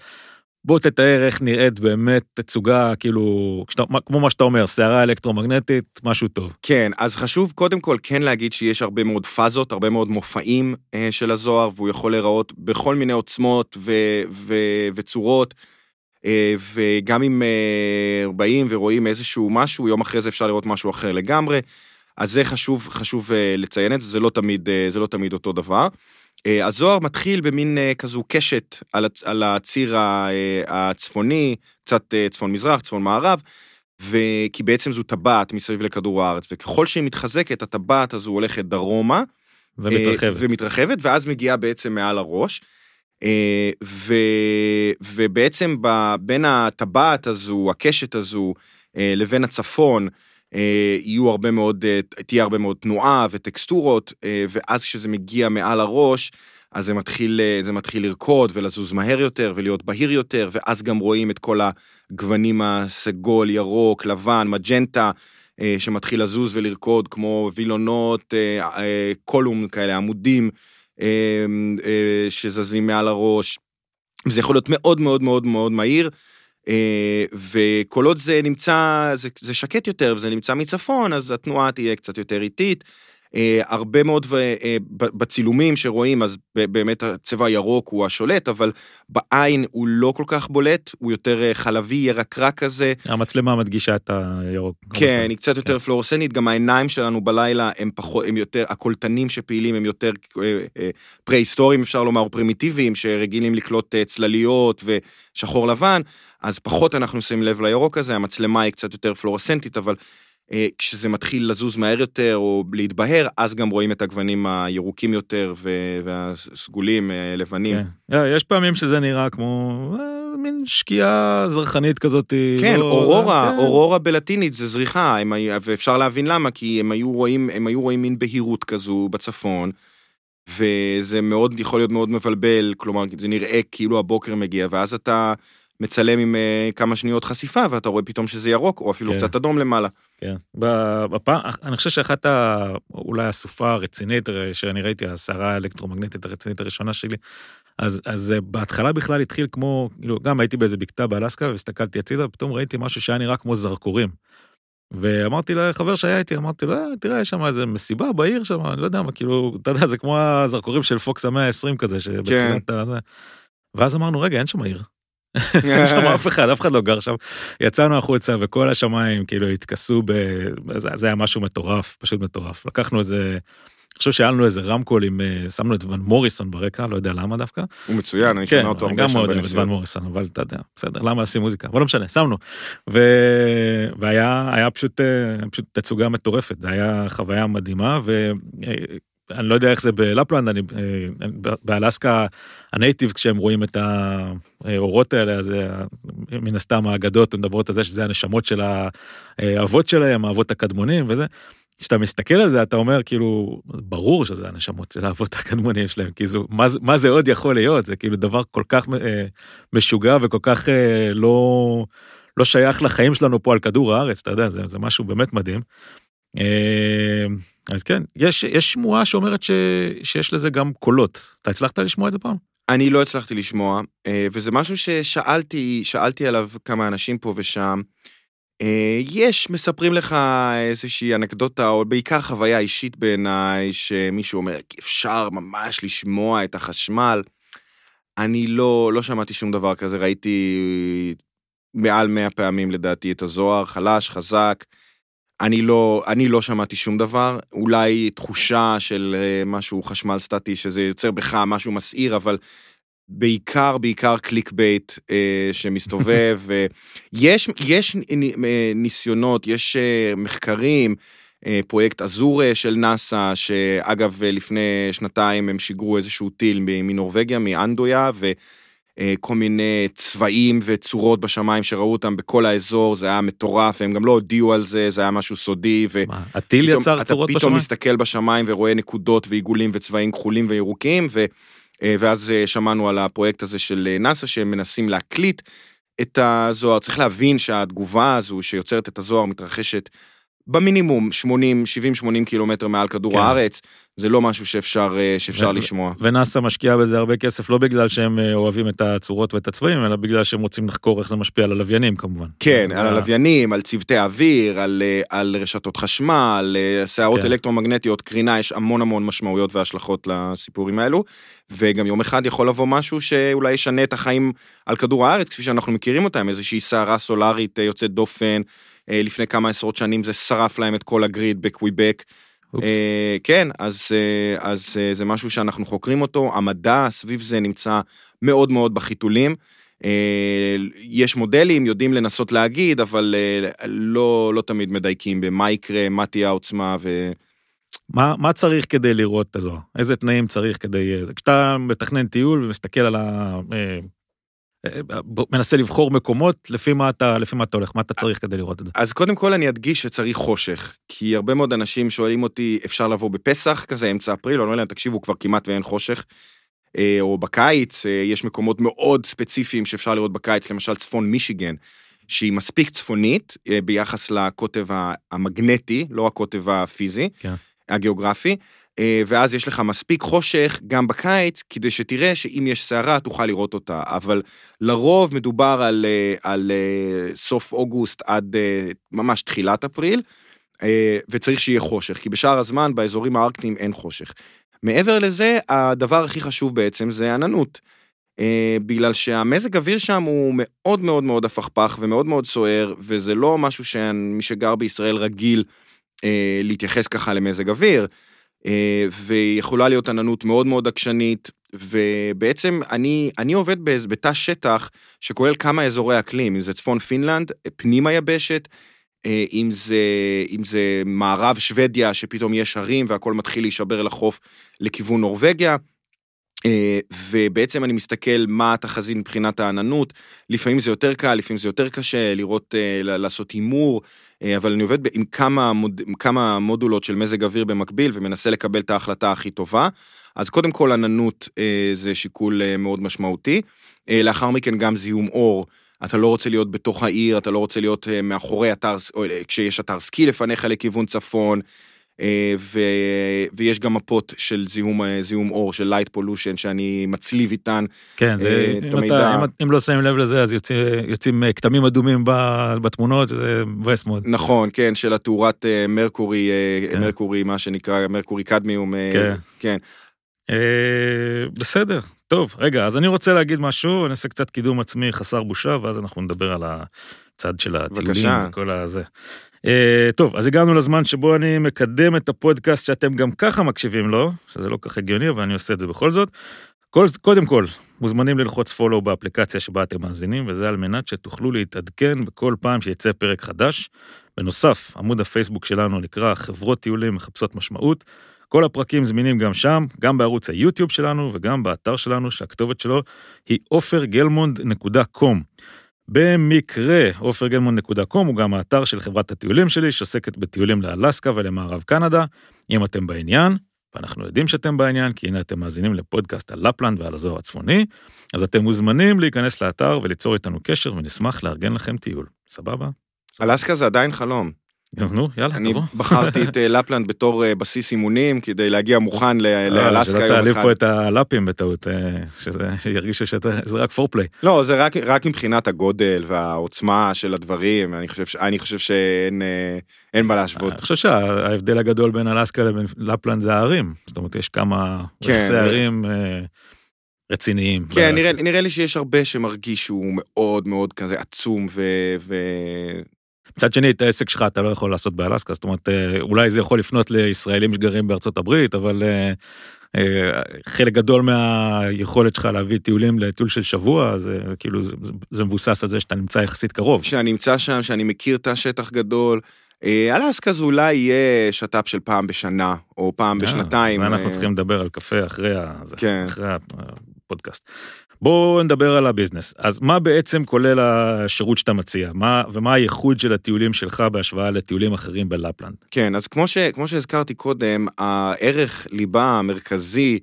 בוא תתאר איך נראית באמת תצוגה, כאילו, כשאתה, כמו מה שאתה אומר, סערה אלקטרומגנטית, משהו טוב. כן, אז חשוב קודם כל כן להגיד שיש הרבה מאוד פאזות, הרבה מאוד מופעים אה, של הזוהר, והוא יכול להיראות בכל מיני עוצמות ו, ו, וצורות. אה, וגם אם אה, באים ורואים איזשהו משהו, יום אחרי זה אפשר לראות משהו אחר לגמרי. אז זה חשוב, חשוב אה, לציין את זה, זה לא תמיד, זה לא תמיד אותו דבר. הזוהר מתחיל במין כזו קשת על הציר הצפוני, קצת צפון-מזרח, צפון-מערב, כי בעצם זו טבעת מסביב לכדור הארץ, וככל שהיא מתחזקת, הטבעת הזו הולכת דרומה. ומתרחבת. ומתרחבת, ואז מגיעה בעצם מעל הראש. אה, ו, ובעצם ב, בין הטבעת הזו, הקשת הזו, אה, לבין הצפון, אה, יהיו הרבה מאוד, תהיה הרבה מאוד תנועה וטקסטורות, ואז כשזה מגיע מעל הראש, אז זה מתחיל, זה מתחיל לרקוד ולזוז מהר יותר ולהיות בהיר יותר, ואז גם רואים את כל הגוונים הסגול, ירוק, לבן, מג'נטה, שמתחיל לזוז ולרקוד כמו וילונות, קולום כאלה, עמודים שזזים מעל הראש. זה יכול להיות מאוד מאוד מאוד מאוד מהיר. וכל עוד זה נמצא, זה, זה שקט יותר וזה נמצא מצפון, אז התנועה תהיה קצת יותר איטית. אה, הרבה מאוד אה, בצילומים שרואים, אז באמת הצבע הירוק הוא השולט, אבל בעין הוא לא כל כך בולט, הוא יותר אה, חלבי, ירקרק כזה. המצלמה מדגישה את הירוק. כן, היא קצת יותר כן. פלורסנית, גם העיניים שלנו בלילה הם פחות, הם יותר, הקולטנים שפעילים הם יותר פרה-היסטוריים, אפשר לומר, או פרימיטיביים, שרגילים לקלוט צלליות ושחור לבן, אז פחות אנחנו שמים לב לירוק הזה, המצלמה היא קצת יותר פלורסנטית, אבל... אה, כשזה מתחיל לזוז מהר יותר או להתבהר, אז גם רואים את הגוונים הירוקים יותר והסגולים, אה, לבנים. כן. אה, יש פעמים שזה נראה כמו מין שקיעה זרחנית כזאת. כן, לא... אורורה, כן. אורורה בלטינית זה זריחה, הם, ואפשר להבין למה, כי הם היו רואים, הם היו רואים מין בהירות כזו בצפון. וזה מאוד יכול להיות מאוד מבלבל, כלומר זה נראה כאילו הבוקר מגיע, ואז אתה מצלם עם כמה שניות חשיפה, ואתה רואה פתאום שזה ירוק, או אפילו כן. קצת אדום למעלה. כן. בפעם, אני חושב שאחת ה... אולי הסופה הרצינית שאני ראיתי, הסערה האלקטרומגנטית הרצינית הראשונה שלי, אז, אז אה, בהתחלה בכלל התחיל כמו, כאילו, גם הייתי באיזה בקתה באלסקה והסתכלתי הצידה, ופתאום ראיתי משהו שהיה נראה כמו זרקורים. ואמרתי לחבר שהיה איתי, אמרתי לו, אה, תראה, יש שם איזה מסיבה בעיר שם, אני לא יודע מה, כאילו, אתה יודע, זה כמו הזרקורים של פוקס המאה ה-20 כזה, שבתחילת כן. הזה. ואז אמרנו, רגע, אין שם עיר. אין שם אף אחד, אף אחד לא גר שם. יצאנו החוצה וכל השמיים כאילו התכסו ב... זה היה משהו מטורף, פשוט מטורף. לקחנו איזה... אני חושב שהיה לנו איזה רמקול עם, אה, שמנו את ון מוריסון ברקע, לא יודע למה דווקא. הוא מצוין, אני שומע כן, אותו הרבה שם בנסיעות. כן, אני גם מאוד אוהב את ון מוריסון, אבל אתה יודע, בסדר, למה לשים מוזיקה? אבל לא משנה, שמנו. ו... והיה היה פשוט, אה, פשוט תצוגה מטורפת, זה היה חוויה מדהימה, ו... אה, אני לא יודע איך זה בלפלנד, אני, אה, באלסקה הנייטיב כשהם רואים את האורות האלה, אז אה, מן הסתם האגדות מדברות על זה שזה הנשמות של האבות שלהם, האבות הקדמונים וזה. כשאתה מסתכל על זה אתה אומר כאילו ברור שזה הנשמות של האבות הקדמונים שלהם כי זו מה, מה זה עוד יכול להיות זה כאילו דבר כל כך אה, משוגע וכל כך אה, לא לא שייך לחיים שלנו פה על כדור הארץ אתה יודע זה, זה משהו באמת מדהים. אה, אז כן, יש, יש שמועה שאומרת ש, שיש לזה גם קולות. אתה הצלחת לשמוע את זה פעם? אני לא הצלחתי לשמוע, אה, וזה משהו ששאלתי, שאלתי עליו כמה אנשים פה ושם. אה, יש, מספרים לך איזושהי אנקדוטה, או בעיקר חוויה אישית בעיניי, שמישהו אומר, אפשר ממש לשמוע את החשמל. אני לא, לא שמעתי שום דבר כזה, ראיתי מעל מאה פעמים לדעתי את הזוהר, חלש, חזק. אני לא, אני לא שמעתי שום דבר, אולי תחושה של אה, משהו חשמל סטטי, שזה יוצר בך משהו מסעיר, אבל בעיקר, בעיקר קליק בייט אה, שמסתובב. יש, יש אה, ניסיונות, יש אה, מחקרים, אה, פרויקט אזור של נאסא, שאגב, לפני שנתיים הם שיגרו איזשהו טיל מנורבגיה, מאנדויה, ו... אה, כל מיני צבעים וצורות בשמיים שראו אותם בכל האזור, זה היה מטורף, הם גם לא הודיעו על זה, זה היה משהו סודי. ו... מה, הטיל יצר צורות בשמיים? אתה פתאום מסתכל בשמיים ורואה נקודות ועיגולים וצבעים כחולים וירוקים, ו... אה, ואז אה, שמענו על הפרויקט הזה של נאסא, שהם מנסים להקליט את הזוהר. צריך להבין שהתגובה הזו שיוצרת את הזוהר מתרחשת במינימום 80, 70, 80 קילומטר מעל כדור כן. הארץ, זה לא משהו שאפשר, אה, שאפשר ו- לשמוע. ונאסא משקיעה בזה הרבה כסף, לא בגלל שהם אה, אוהבים את הצורות ואת הצבעים, אלא בגלל שהם רוצים לחקור איך זה משפיע על הלוויינים כמובן. כן, על הלוויינים, על צוותי אוויר, על, אה, על רשתות חשמל, שערות כן. אלקטרומגנטיות, קרינה, יש המון המון משמעויות והשלכות לסיפורים האלו. וגם יום אחד יכול לבוא משהו שאולי ישנה את החיים על כדור הארץ, כפי שאנחנו מכירים אותם, איזושהי סערה סולארית יוצאת דופן. לפני כמה עשרות שנים זה שרף להם את כל הגריד בקוויבק. אה, כן, אז, אה, אז אה, זה משהו שאנחנו חוקרים אותו, המדע סביב זה נמצא מאוד מאוד בחיתולים. יש מודלים, יודעים לנסות להגיד, אבל לא, לא תמיד מדייקים במה יקרה, מה תהיה העוצמה ו... מה, מה צריך כדי לראות את הזוהר? איזה תנאים צריך כדי... כשאתה מתכנן טיול ומסתכל על ה... מנסה לבחור מקומות לפי מה אתה לפי מה אתה הולך מה אתה צריך כדי לראות את זה. אז קודם כל אני אדגיש שצריך חושך כי הרבה מאוד אנשים שואלים אותי אפשר לבוא בפסח כזה אמצע אפריל או לא יודע תקשיבו כבר כמעט ואין חושך. אה, או בקיץ, אה, יש מקומות מאוד ספציפיים שאפשר לראות בקיץ, למשל צפון מישיגן, שהיא מספיק צפונית אה, ביחס לקוטב המגנטי, לא הקוטב הפיזי, כן. הגיאוגרפי, ואז יש לך מספיק חושך גם בקיץ, כדי שתראה שאם יש סערה תוכל לראות אותה. אבל לרוב מדובר על, אה, על אה, סוף אוגוסט עד ממש תחילת אפריל, וצריך שיהיה חושך, כי בשאר הזמן באזורים הארקטיים אין חושך. מעבר לזה, הדבר הכי חשוב בעצם זה עננות. בגלל שהמזג אוויר שם הוא מאוד מאוד מאוד הפכפך ומאוד מאוד סוער, וזה לא משהו שמי שגר בישראל רגיל להתייחס ככה למזג אוויר. אה, ויכולה להיות עננות מאוד מאוד עקשנית, ובעצם אני, אני עובד בתא שטח שכולל כמה אזורי אקלים, אם זה צפון פינלנד, פנים היבשת, אה, אם זה, אם זה מערב שוודיה, שפתאום יש הרים והכל מתחיל להישבר לחוף לכיוון נורבגיה. אה, ובעצם אני מסתכל מה התחזית מבחינת העננות, לפעמים זה יותר קל, לפעמים זה יותר קשה, לראות, לעשות הימור, אה, אבל אני עובד עם כמה, מוד, כמה מודולות של מזג אוויר במקביל ומנסה לקבל את ההחלטה הכי טובה. אז קודם כל עננות אה, זה שיקול אה, מאוד משמעותי. לאחר מכן גם זיהום אור. אתה לא רוצה להיות בתוך העיר, אתה לא רוצה להיות מאחורי אתר, כשיש אתר סקי לפניך לכיוון צפון. אה, ו, ויש גם מפות של זיהום, אה, זיהום אור, של light pollution, שאני מצליב איתן כן, זה, אה, את אם המידע. אתה, אם, אם לא שמים לב לזה, אז יוצא, יוצאים כתמים אדומים בתמונות, זה מבאס מאוד. נכון, כן, של התאורת מרקורי, כן. מרקורי, מה שנקרא מרקורי קדמיום. כן. כן. בסדר, טוב, רגע, אז אני רוצה להגיד משהו, אני אעשה קצת קידום עצמי חסר בושה, ואז אנחנו נדבר על הצד של הטיולים וכל הזה. Uh, טוב, אז הגענו לזמן שבו אני מקדם את הפודקאסט שאתם גם ככה מקשיבים לו, שזה לא כך הגיוני, אבל אני עושה את זה בכל זאת. כל, קודם כל, מוזמנים ללחוץ פולו באפליקציה שבה אתם מאזינים, וזה על מנת שתוכלו להתעדכן בכל פעם שיצא פרק חדש. בנוסף, עמוד הפייסבוק שלנו נקרא חברות טיולים מחפשות משמעות. כל הפרקים זמינים גם שם, גם בערוץ היוטיוב שלנו וגם באתר שלנו, שהכתובת שלו היא עופרגלמונד.קום. במקרה, עופרגלמון.קום הוא גם האתר של חברת הטיולים שלי, שעוסקת בטיולים לאלסקה ולמערב קנדה. אם אתם בעניין, ואנחנו יודעים שאתם בעניין, כי הנה אתם מאזינים לפודקאסט על לפלנד ועל הזוהר הצפוני, אז אתם מוזמנים להיכנס לאתר וליצור איתנו קשר, ונשמח לארגן לכם טיול. סבבה? אלסקה זה עדיין חלום. נו, יאללה, תבוא. אני בחרתי את אה, לפלנד בתור אה, בסיס אימונים, כדי להגיע מוכן לאלסקה יום אחד. שלא תעליב פה את הלאפים בטעות, אה, שירגישו שזה רק פורפליי. לא, זה רק מבחינת הגודל והעוצמה של הדברים, אני חושב שאין מה להשוות. אני חושב שההבדל הגדול בין אלסקה לבין לפלנד זה הערים. זאת אומרת, יש כמה כן, ערים רציניים. כן, נראה לי שיש הרבה שמרגיש שהוא מאוד מאוד כזה עצום מצד שני, את העסק שלך אתה לא יכול לעשות באלסקה, זאת אומרת, אה, אולי זה יכול לפנות לישראלים שגרים בארצות הברית, אבל אה, אה, חלק גדול מהיכולת שלך להביא טיולים לטיול של שבוע, זה, כאילו, זה, זה מבוסס על זה שאתה נמצא יחסית קרוב. שאני נמצא שם, שאני מכיר את השטח גדול. אלסקה זה אולי יהיה שת"פ של פעם בשנה, או פעם בשנתיים. אז אנחנו צריכים לדבר על קפה אחרי, כן. אחרי הפודקאסט. בואו נדבר על הביזנס. אז מה בעצם כולל השירות שאתה מציע? מה, ומה הייחוד של הטיולים שלך בהשוואה לטיולים אחרים בלפלנד? כן, אז כמו, ש, כמו שהזכרתי קודם, הערך ליבה המרכזי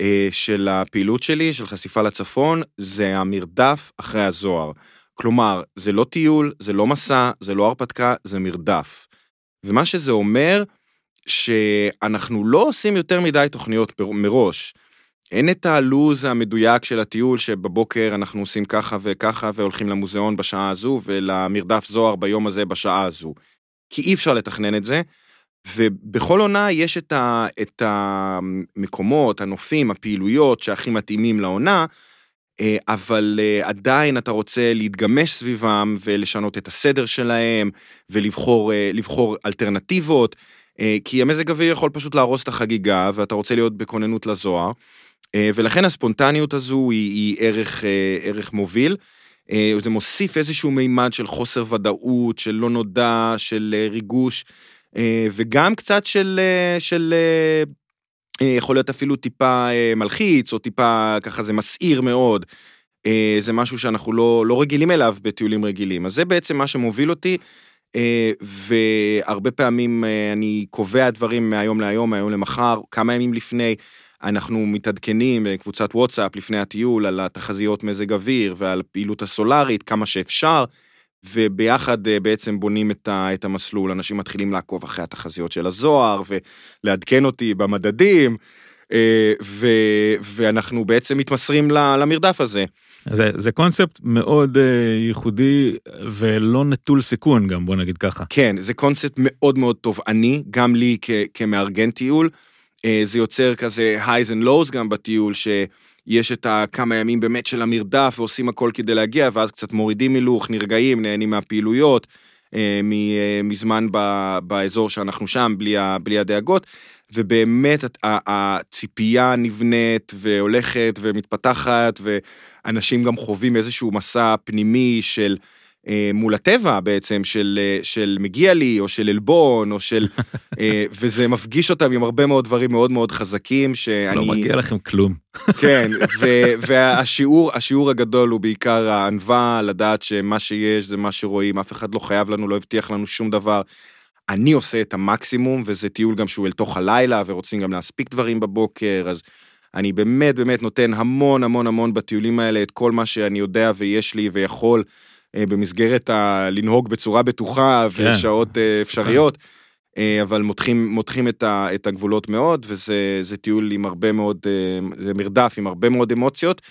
אה, של הפעילות שלי, של חשיפה לצפון, זה המרדף אחרי הזוהר. כלומר, זה לא טיול, זה לא מסע, זה לא הרפתקה, זה מרדף. ומה שזה אומר, שאנחנו לא עושים יותר מדי תוכניות מראש. אין את הלו"ז המדויק של הטיול שבבוקר אנחנו עושים ככה וככה והולכים למוזיאון בשעה הזו ולמרדף זוהר ביום הזה בשעה הזו. כי אי אפשר לתכנן את זה, ובכל עונה יש את, ה, את המקומות, הנופים, הפעילויות שהכי מתאימים לעונה, אה, אבל אה, עדיין אתה רוצה להתגמש סביבם ולשנות את הסדר שלהם ולבחור אה, אלטרנטיבות, כי המזג אוויר יכול פשוט להרוס את החגיגה ואתה רוצה להיות בכוננות לזוהר. אה, ולכן הספונטניות הזו היא, היא ערך, אה, ערך מוביל. אה, זה מוסיף איזשהו מימד של חוסר ודאות, של לא נודע, של ריגוש, וגם קצת של, של יכול להיות אפילו טיפה מלחיץ, או טיפה ככה זה מסעיר מאוד. זה משהו שאנחנו לא, לא רגילים אליו בטיולים רגילים. אז זה בעצם מה שמוביל אותי, והרבה פעמים אני קובע דברים מהיום להיום, מהיום למחר, כמה ימים לפני. אנחנו מתעדכנים בקבוצת וואטסאפ לפני הטיול על התחזיות מזג אוויר ועל הפעילות הסולארית, כמה שאפשר, וביחד אה, בעצם בונים את, ה, את המסלול. אנשים מתחילים לעקוב אחרי התחזיות של הזוהר ולעדכן אותי במדדים, אה, ו, ואנחנו בעצם מתמסרים למרדף הזה. זה, זה קונספט מאוד uh, ייחודי ולא נטול סיכון גם, בוא נגיד ככה. כן, זה קונספט מאוד מאוד תובעני, גם לי כ, כמארגן טיול. Uh, זה יוצר כזה highs and lows גם בטיול, שיש את הכמה ימים באמת של המרדף ועושים הכל כדי להגיע, ואז קצת מורידים הילוך, נרגעים, נהנים מהפעילויות. אה, מזמן באזור שאנחנו שם, בלי, בלי הדאגות, ובאמת הציפייה נבנית והולכת ומתפתחת, ואנשים גם חווים איזשהו מסע פנימי של... אה, מול הטבע בעצם, של, אה, של מגיע לי, או של עלבון, או של... אה, וזה מפגיש אותם עם הרבה מאוד דברים מאוד מאוד חזקים, שאני... לא מגיע לכם כלום. כן, ו, והשיעור השיעור הגדול הוא בעיקר הענווה, לדעת שמה שיש זה מה שרואים, אף אחד לא חייב לנו, לא הבטיח לנו שום דבר. אני עושה את המקסימום, וזה טיול גם שהוא אל תוך הלילה, ורוצים גם להספיק דברים בבוקר, אז אני באמת באמת נותן המון המון המון בטיולים האלה את כל מה שאני יודע ויש לי ויכול. אה, במסגרת הלנהוג בצורה בטוחה כן, ושעות אה, אפשריות, אה, אבל מותחים, מותחים את, ה, את הגבולות מאוד, וזה טיול עם הרבה מאוד, זה מרדף עם הרבה מאוד אמוציות,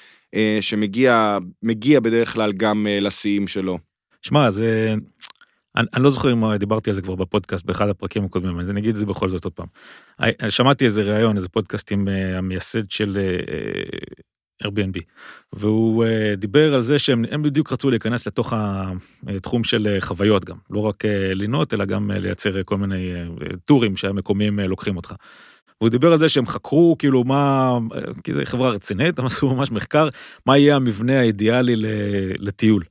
שמגיע בדרך כלל גם לשיאים שלו. שמע, זה... אני, אני לא זוכר אם דיברתי על זה כבר בפודקאסט באחד הפרקים הקודמים, אז אני אגיד את זה בכל זאת עוד פעם. שמעתי איזה ראיון, איזה פודקאסט עם המייסד של Airbnb, והוא uh, דיבר על זה שהם בדיוק רצו להיכנס לתוך התחום של uh, חוויות גם, לא רק uh, לינות, אלא גם uh, לייצר כל מיני uh, טורים שהמקומיים uh, לוקחים אותך. והוא דיבר על זה שהם חקרו כאילו מה, כי זו חברה רצינית, הם עשו ממש מחקר, מה יהיה המבנה האידיאלי לטיול.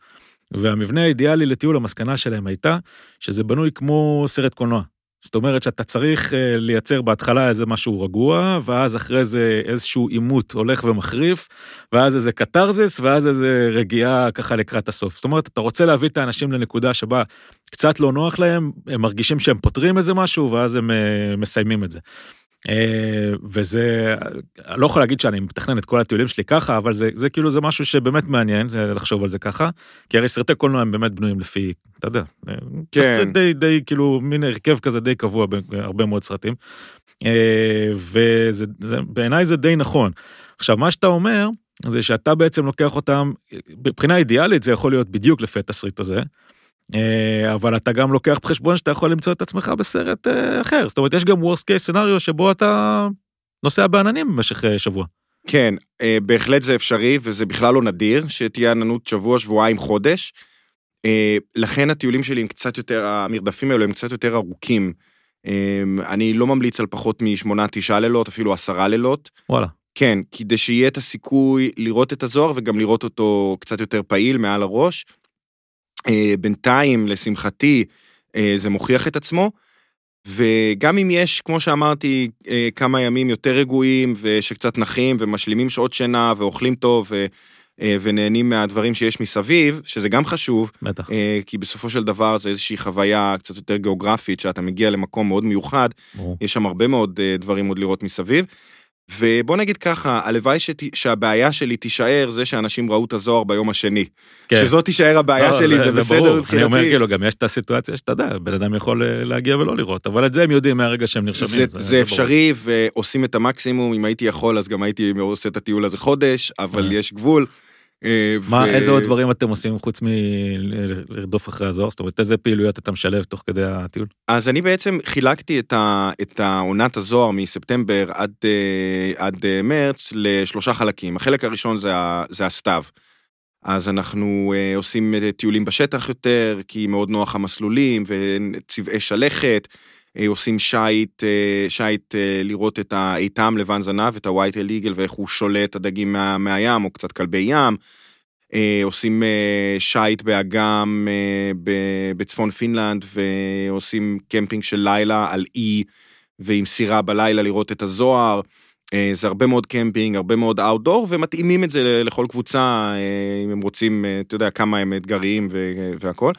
והמבנה האידיאלי לטיול, המסקנה שלהם הייתה שזה בנוי כמו סרט קולנוע. זאת אומרת שאתה צריך אה, לייצר בהתחלה איזה משהו רגוע, ואז אחרי זה איזשהו עימות הולך ומחריף, ואז איזה קתרזיס, ואז איזה רגיעה ככה לקראת הסוף. זאת אומרת, אתה רוצה להביא את האנשים לנקודה שבה קצת לא נוח להם, הם מרגישים שהם פותרים איזה משהו, ואז הם אה, מסיימים את זה. אה, וזה, לא יכול להגיד שאני מתכנן את כל הטיולים שלי ככה, אבל זה, זה כאילו זה משהו שבאמת מעניין לחשוב על זה ככה, כי הרי סרטי קולנוע הם באמת בנויים לפי, אתה יודע, אה, כן. די, די, כאילו, מין הרכב כזה די קבוע בהרבה מאוד סרטים, אה, ובעיניי זה די נכון. עכשיו, מה שאתה אומר, זה שאתה בעצם לוקח אותם, מבחינה אידיאלית זה יכול להיות בדיוק לפי התסריט הזה, אה, אבל אתה גם לוקח בחשבון שאתה יכול למצוא את עצמך בסרט אה, אחר. זאת אומרת, יש גם worst case scenario שבו אתה נוסע בעננים במשך אה, שבוע. כן, בהחלט זה אפשרי, וזה בכלל לא נדיר, שתהיה עננות שבוע, שבועיים, חודש. לכן הטיולים שלי הם קצת יותר, המרדפים האלו הם קצת יותר ארוכים. אני לא ממליץ על פחות משמונה, תשעה לילות, אפילו עשרה לילות. וואלה. כן, כדי שיהיה את הסיכוי לראות את הזוהר וגם לראות אותו קצת יותר פעיל מעל הראש. אה, בינתיים, לשמחתי, אה, זה מוכיח את עצמו. וגם אם יש, כמו שאמרתי, אה, כמה ימים יותר רגועים ושקצת נחים ומשלימים שעות שינה ואוכלים טוב ו, ונהנים מהדברים שיש מסביב, שזה גם חשוב. בטח. כי בסופו של דבר זה איזושהי חוויה קצת יותר גיאוגרפית, שאתה מגיע למקום מאוד מיוחד, יש שם הרבה מאוד דברים עוד לראות מסביב. ובוא נגיד ככה, הלוואי שת... שהבעיה שלי תישאר זה שאנשים ראו את הזוהר ביום השני. כן. שזאת תישאר הבעיה לא, שלי, זה, זה, זה בסדר ברור. מבחינתי. אני אומר כאילו, גם יש את הסיטואציה שאתה יודע, בן אדם יכול אה, להגיע ולא לראות, אבל את זה הם יודעים מהרגע שהם נרשמים. זה, זה, זה, זה אפשרי, ברור. ועושים את המקסימום, אם הייתי יכול אז גם הייתי עושה את הטיול הזה חודש, אבל. יש גבול. אה, מה, ו... איזה עוד דברים אתם עושים חוץ מלרדוף אחרי הזוהר? זאת אומרת, איזה פעילויות אתה משלב תוך כדי הטיול? אז אני בעצם חילקתי את, ה, את העונת הזוהר מספטמבר עד, אה, עד אה, מרץ לשלושה חלקים. החלק הראשון זה, זה הסתיו. אז אנחנו עושים טיולים בשטח יותר, כי מאוד נוח המסלולים וצבעי שלכת. עושים שייט, שייט לראות את העיטם לבן זנב, את ה white-tailed eagle ואיך הוא שולה את הדגים מה, מהים, או קצת כלבי ים. עושים שייט באגם בצפון פינלנד, ועושים קמפינג של לילה על אי, ועם סירה בלילה לראות את הזוהר. זה הרבה מאוד קמפינג, הרבה מאוד אאוטדור, ומתאימים את זה לכל קבוצה, אם הם רוצים, אתה יודע, כמה הם אתגריים והכול.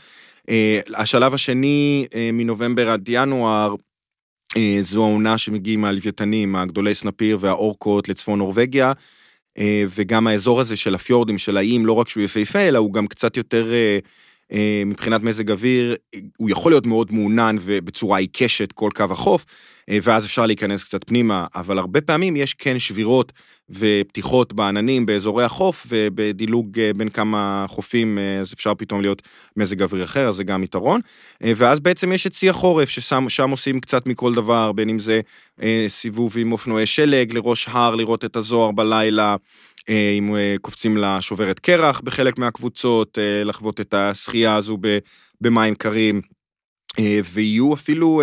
השלב השני, מנובמבר עד ינואר, אה, זו העונה שמגיעים הלוויתנים, הגדולי סנפיר והאורקות לצפון נורבגיה, אה, וגם האזור הזה של הפיורדים, של האיים, לא רק שהוא יפהפה, אלא הוא גם קצת יותר, אה, מבחינת מזג אוויר, הוא יכול להיות מאוד מעונן ובצורה עיקשת כל קו החוף, ואז אפשר להיכנס קצת פנימה, אבל הרבה פעמים יש כן שבירות ופתיחות בעננים באזורי החוף, ובדילוג בין כמה חופים, אז אפשר פתאום להיות מזג אוויר אחר, אז זה גם יתרון. ואז בעצם יש את שיא החורף, ששם עושים קצת מכל דבר, בין אם זה סיבוב עם אופנועי שלג לראש הר, לראות את הזוהר בלילה. אם קופצים לשוברת קרח בחלק מהקבוצות, לחוות את השחייה הזו במים קרים, ויהיו אפילו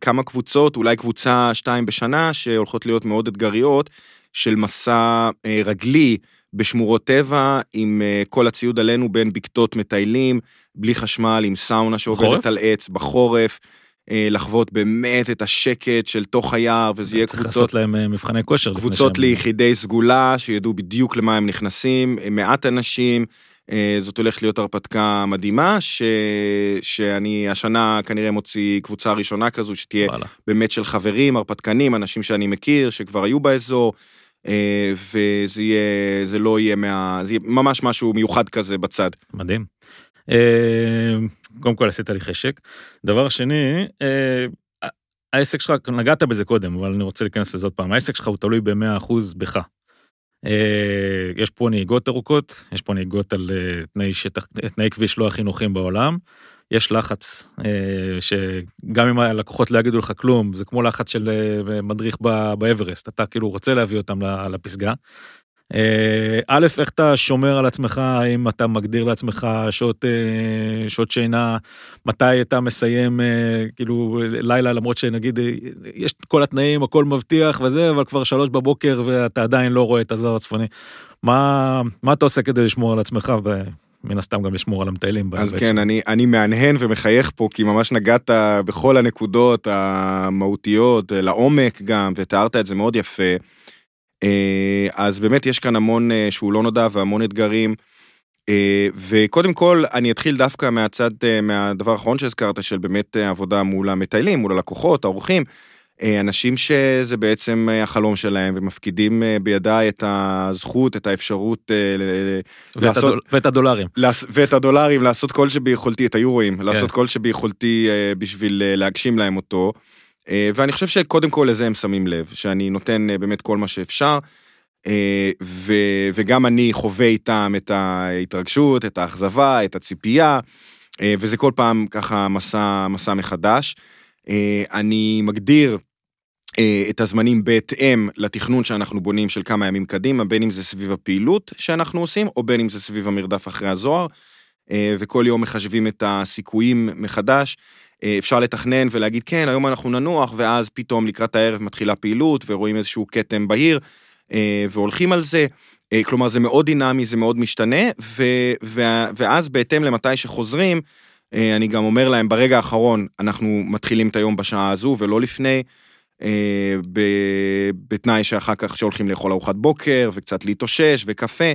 כמה קבוצות, אולי קבוצה שתיים בשנה, שהולכות להיות מאוד אתגריות, של מסע אה, רגלי בשמורות טבע, עם אה, כל הציוד עלינו בין בקתות מטיילים, בלי חשמל, עם סאונה שעובדת? על עץ בחורף. אה, לחוות באמת את השקט של תוך היער, וזה יהיה קבוצות... צריך לעשות להם מבחני כושר. קבוצות ליחידי סגולה, שידעו בדיוק למה הם נכנסים, מעט אנשים, זאת הולכת להיות הרפתקה מדהימה, ש... שאני השנה כנראה מוציא קבוצה ראשונה כזו, שתהיה וואלה. באמת של חברים, הרפתקנים, אנשים שאני מכיר, שכבר היו באזור. אה, וזה יהיה, זה לא יהיה מה... זה יהיה ממש משהו מיוחד כזה בצד. מדהים. אה, קודם כל עשית לי חשק. דבר שני, אה, העסק שלך, נגעת בזה קודם, אבל אני רוצה להיכנס לזה עוד פעם, העסק שלך הוא תלוי ב-100% בך. יש פה נהיגות ארוכות, יש פה נהיגות על תנאי שטח, תנאי כביש לא הכי נוחים בעולם. יש לחץ, אה, שגם אם הלקוחות לא יגידו לך כלום, זה כמו לחץ של אה, מדריך באברסט, אתה כאילו רוצה להביא אותם לפסגה. אה, א', איך אתה שומר על עצמך, האם אתה מגדיר לעצמך שעות, שעות שינה, מתי אתה מסיים כאילו לילה, למרות שנגיד יש כל התנאים, הכל מבטיח וזה, אבל כבר שלוש בבוקר ואתה עדיין לא רואה את הזוהר הצפוני. מה, מה אתה עושה כדי לשמור על עצמך מן הסתם גם לשמור על המטיילים. אז כן, אני, אני מהנהן ומחייך פה, כי ממש נגעת בכל הנקודות המהותיות, לעומק גם, ותיארת את זה מאוד יפה. אה, אז באמת יש כאן המון אה, שהוא לא נודע והמון אתגרים. אה, וקודם כל, אני אתחיל דווקא מהצד, מהדבר האחרון שהזכרת, של באמת עבודה מול המטיילים, מול הלקוחות, האורחים. אנשים שזה בעצם החלום שלהם ומפקידים בידיי את הזכות, את האפשרות ואת לעשות... הדול, ואת הדולרים. ואת הדולרים, לעשות כל שביכולתי, את היורואים, כן. לעשות כל שביכולתי בשביל להגשים להם אותו. ואני חושב שקודם כל לזה הם שמים לב, שאני נותן באמת כל מה שאפשר. ו, וגם אני חווה איתם את ההתרגשות, את האכזבה, את הציפייה, וזה כל פעם ככה מסע, מסע מחדש. אה, אני מגדיר אה, את הזמנים בהתאם לתכנון שאנחנו בונים של כמה ימים קדימה, בין אם זה סביב הפעילות שאנחנו עושים, או בין אם זה סביב המרדף אחרי הזוהר, אה, וכל יום מחשבים את הסיכויים מחדש. אפשר לתכנן ולהגיד, כן, היום אנחנו ננוח, ואז פתאום לקראת הערב מתחילה פעילות, ורואים איזשהו כתם בהיר, והולכים על זה. כלומר, זה מאוד דינמי, זה מאוד משתנה, ו, ואז בהתאם למתי שחוזרים, אה, אני גם אומר להם, ברגע האחרון אנחנו מתחילים את היום בשעה הזו ולא לפני, אה, בתנאי שאחר כך שהולכים לאכול ארוחת בוקר וקצת להתאושש וקפה,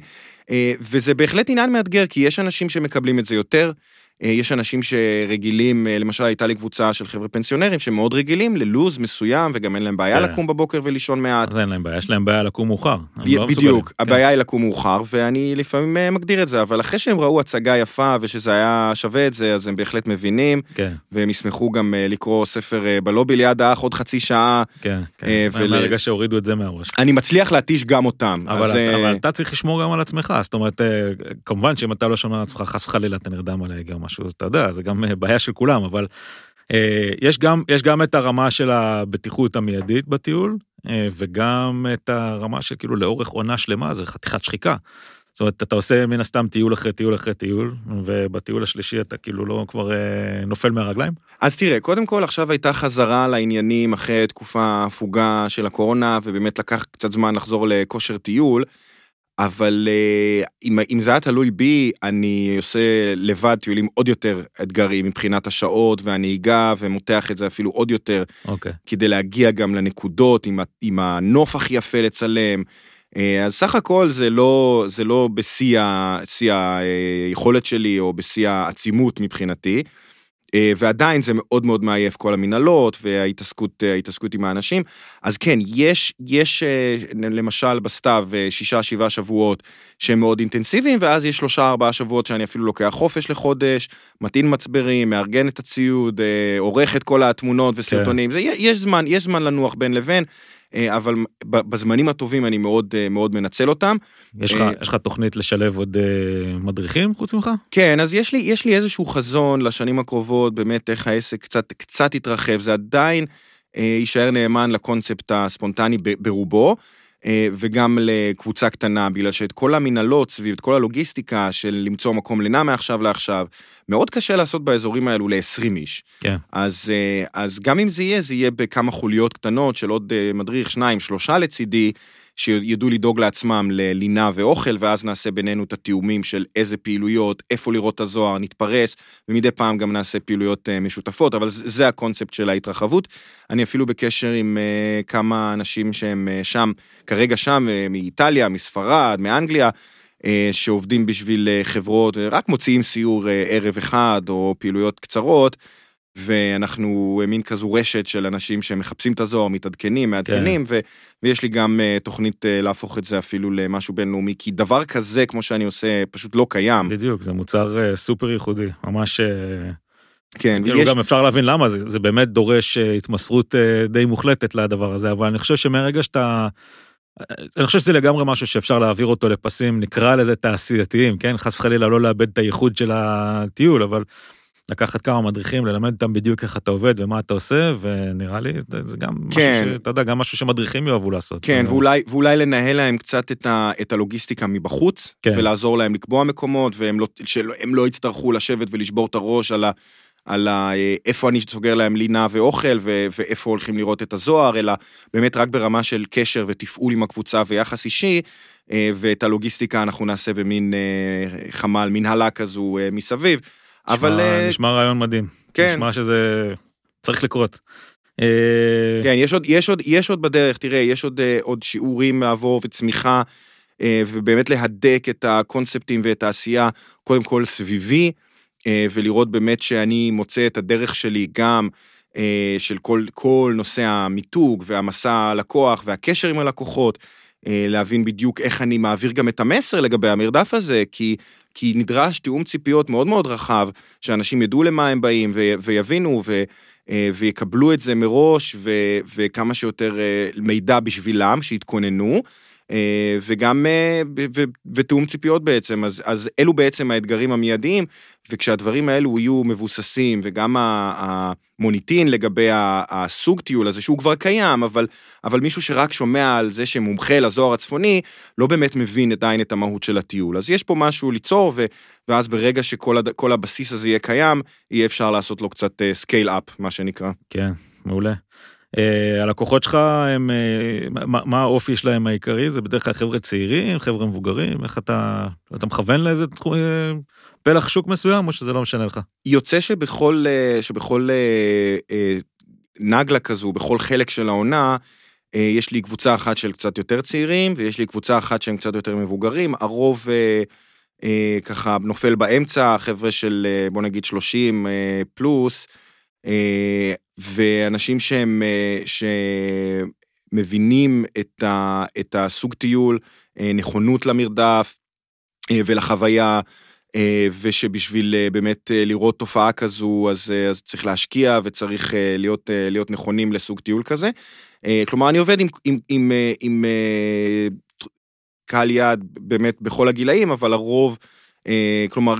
אה, וזה בהחלט עניין מאתגר, כי יש אנשים שמקבלים את זה יותר, אה, יש אנשים שרגילים, אה, למשל הייתה לי קבוצה של חבר'ה פנסיונרים שמאוד רגילים ללוז מסוים וגם אין להם בעיה כן. לקום בבוקר ולישון מעט. אז אין להם בעיה, יש להם בעיה לקום מאוחר. לא בדיוק, הבעיה כן. היא לקום מאוחר ואני לפעמים אה, מגדיר את זה, אבל אחרי שהם ראו הצגה יפה ושזה היה שווה את זה, אז הם בהחלט מבינים, כן. והם ישמחו גם לקרוא ספר בלובי ליד האח עוד חצי שעה. כן, כן, ול... מהרגע שהורידו את זה מהראש. אני מצליח להתיש גם אותם. אבל, אז... אבל אתה צריך לשמור גם על עצמך, זאת אומרת, כמובן שאם אתה לא שומר על עצמך, חס וחלילה אתה נרדם על ההיגר משהו, אז אתה יודע, זה גם אה, בעיה של כולם, אבל אה, יש גם, יש גם את הרמה של הבטיחות המיידית בטיול, אה, וגם את הרמה של כאילו לאורך עונה שלמה, זה חתיכת שחיקה. זאת אומרת, אתה עושה מן הסתם טיול אחרי טיול אחרי טיול, ובטיול השלישי אתה כאילו לא כבר אה, נופל מהרגליים? אז תראה, קודם כל עכשיו הייתה חזרה לעניינים אחרי תקופה הפוגה של הקורונה, ובאמת לקח קצת זמן לחזור לכושר טיול. אבל אה, אם, אם זה היה תלוי בי, אני עושה לבד טיולים עוד יותר אתגריים מבחינת השעות והנהיגה, ומותח את זה אפילו עוד יותר, okay. אוקיי. כדי להגיע גם לנקודות עם, עם הנוף הכי יפה לצלם. אה, אז סך הכל זה לא, זה לא בשיא היכולת שלי או בשיא העצימות מבחינתי. אה, ועדיין זה מאוד מאוד מעייף כל המנהלות וההתעסקות אה, ההתעסקות עם האנשים. אז כן, יש, יש אה, למשל בסתיו שישה, שבעה שבועות שהם מאוד אינטנסיביים, ואז יש שלושה, ארבעה שבועות שאני אפילו לוקח חופש לחודש, מטעין מצברים, מארגן את הציוד, עורך את כל התמונות וסרטונים. כן. זה, יש זמן, יש זמן לנוח בין לבין. אה, אבל בזמנים הטובים אני מאוד אה, מאוד מנצל אותם. יש לך, אה, יש לך תוכנית לשלב עוד מדריכים חוץ ממך? כן, אז יש לי, יש לי איזשהו חזון לשנים הקרובות, באמת איך העסק קצת, קצת יתרחב, זה עדיין יישאר נאמן לקונספט הספונטני ברובו. אה, וגם לקבוצה קטנה, בגלל שאת כל המנהלות סביב, את כל הלוגיסטיקה של למצוא מקום לינה מעכשיו לעכשיו, מאוד קשה לעשות באזורים האלו ל-20 איש. כן. אז, אה, אז גם אם זה יהיה, זה יהיה בכמה חוליות קטנות של עוד אה, מדריך, שניים, שלושה לצידי, שידעו לדאוג לעצמם ללינה ואוכל, ואז נעשה בינינו את התיאומים של איזה פעילויות, איפה לראות את הזוהר, נתפרס, ומדי פעם גם נעשה פעילויות אה, משותפות, אבל זה הקונספט של ההתרחבות. אני אפילו בקשר עם אה, כמה אנשים שהם אה, שם, כרגע שם, מאיטליה, מספרד, מאנגליה, שעובדים בשביל חברות, רק מוציאים סיור ערב אחד או פעילויות קצרות. ואנחנו מין כזו רשת של אנשים שמחפשים את הזוהר, מתעדכנים, מעדכנים, כן. ו, ויש לי גם uh, תוכנית uh, להפוך את זה אפילו למשהו בינלאומי, כי דבר כזה, כמו שאני עושה, פשוט לא קיים. בדיוק, זה מוצר uh, סופר ייחודי, ממש... Uh... כן, כאילו ויש... גם אפשר להבין למה, זה, זה באמת דורש התמסרות די מוחלטת לדבר הזה, אבל אני חושב שמרגע שאתה... אני חושב שזה לגמרי משהו שאפשר להעביר אותו לפסים, נקרא לזה תעשייתיים, כן? חס וחלילה לא לאבד את הייחוד של הטיול, אבל לקחת כמה מדריכים, ללמד אותם בדיוק איך אתה עובד ומה אתה עושה, ונראה לי זה גם כן. משהו שאתה יודע, גם משהו שמדריכים יאהבו לעשות. כן, ואולי, ואולי לנהל להם קצת את, ה, את הלוגיסטיקה מבחוץ, כן. ולעזור להם לקבוע מקומות, והם לא, שהם לא יצטרכו לשבת ולשבור את הראש על ה... על ה, איפה אני סוגר להם לינה ואוכל ו, ואיפה הולכים לראות את הזוהר, אלא באמת רק ברמה של קשר ותפעול עם הקבוצה ויחס אישי, אה, ואת הלוגיסטיקה אנחנו נעשה במין אה, חמ"ל, מנהלה כזו אה, מסביב. אבל... נשמע, אה, נשמע רעיון מדהים. כן. נשמע שזה צריך לקרות. אה, כן, יש עוד, יש עוד, יש עוד בדרך, תראה, יש עוד, אה, עוד שיעורים לעבור וצמיחה, ובאמת להדק את הקונספטים ואת העשייה, קודם כל סביבי, ולראות באמת שאני מוצא את הדרך שלי גם של כל, כל נושא המיתוג והמסע הלקוח והקשר עם הלקוחות. להבין בדיוק איך אני מעביר גם את המסר לגבי המרדף הזה, כי, כי נדרש תיאום ציפיות מאוד מאוד רחב, שאנשים ידעו למה הם באים ו, ויבינו ו, אה, ויקבלו את זה מראש ו, וכמה שיותר אה, מידע בשבילם, שיתכוננו. אה, וגם אה, ותיאום ציפיות בעצם, אז, אז אלו בעצם האתגרים המיידיים, וכשהדברים האלו יהיו מבוססים, וגם המוניטין לגבי הסוג טיול הזה, שהוא כבר קיים, אבל, אבל מישהו שרק שומע על זה שמומחה לזוהר הצפוני, לא באמת מבין עדיין את המהות של הטיול. אז יש פה משהו ליצור, ו, ואז ברגע שכל הבסיס הזה יהיה קיים, יהיה אפשר לעשות לו קצת scale uh, up, מה שנקרא. כן, מעולה. Uh, הלקוחות שלך הם uh, מה, מה האופי שלהם העיקרי זה בדרך כלל חבר'ה צעירים חבר'ה מבוגרים איך אתה אתה מכוון לאיזה תחום uh, פלח שוק מסוים או שזה לא משנה לך. יוצא שבכל שבכל נגלה כזו בכל חלק של העונה יש לי קבוצה אחת של קצת יותר צעירים ויש לי קבוצה אחת שהם קצת יותר מבוגרים הרוב. ככה נופל באמצע חבר'ה של בוא נגיד 30 uh, פלוס. אה, ואנשים שהם, אה, שמבינים את, ה, את הסוג טיול, אה, נכונות למרדף ולחוויה, ושבשביל באמת לראות תופעה כזו, אז, אז צריך להשקיע וצריך להיות, להיות נכונים לסוג טיול כזה. כלומר, אני עובד עם, עם, עם, עם קהל יעד באמת בכל הגילאים, אבל הרוב, כלומר,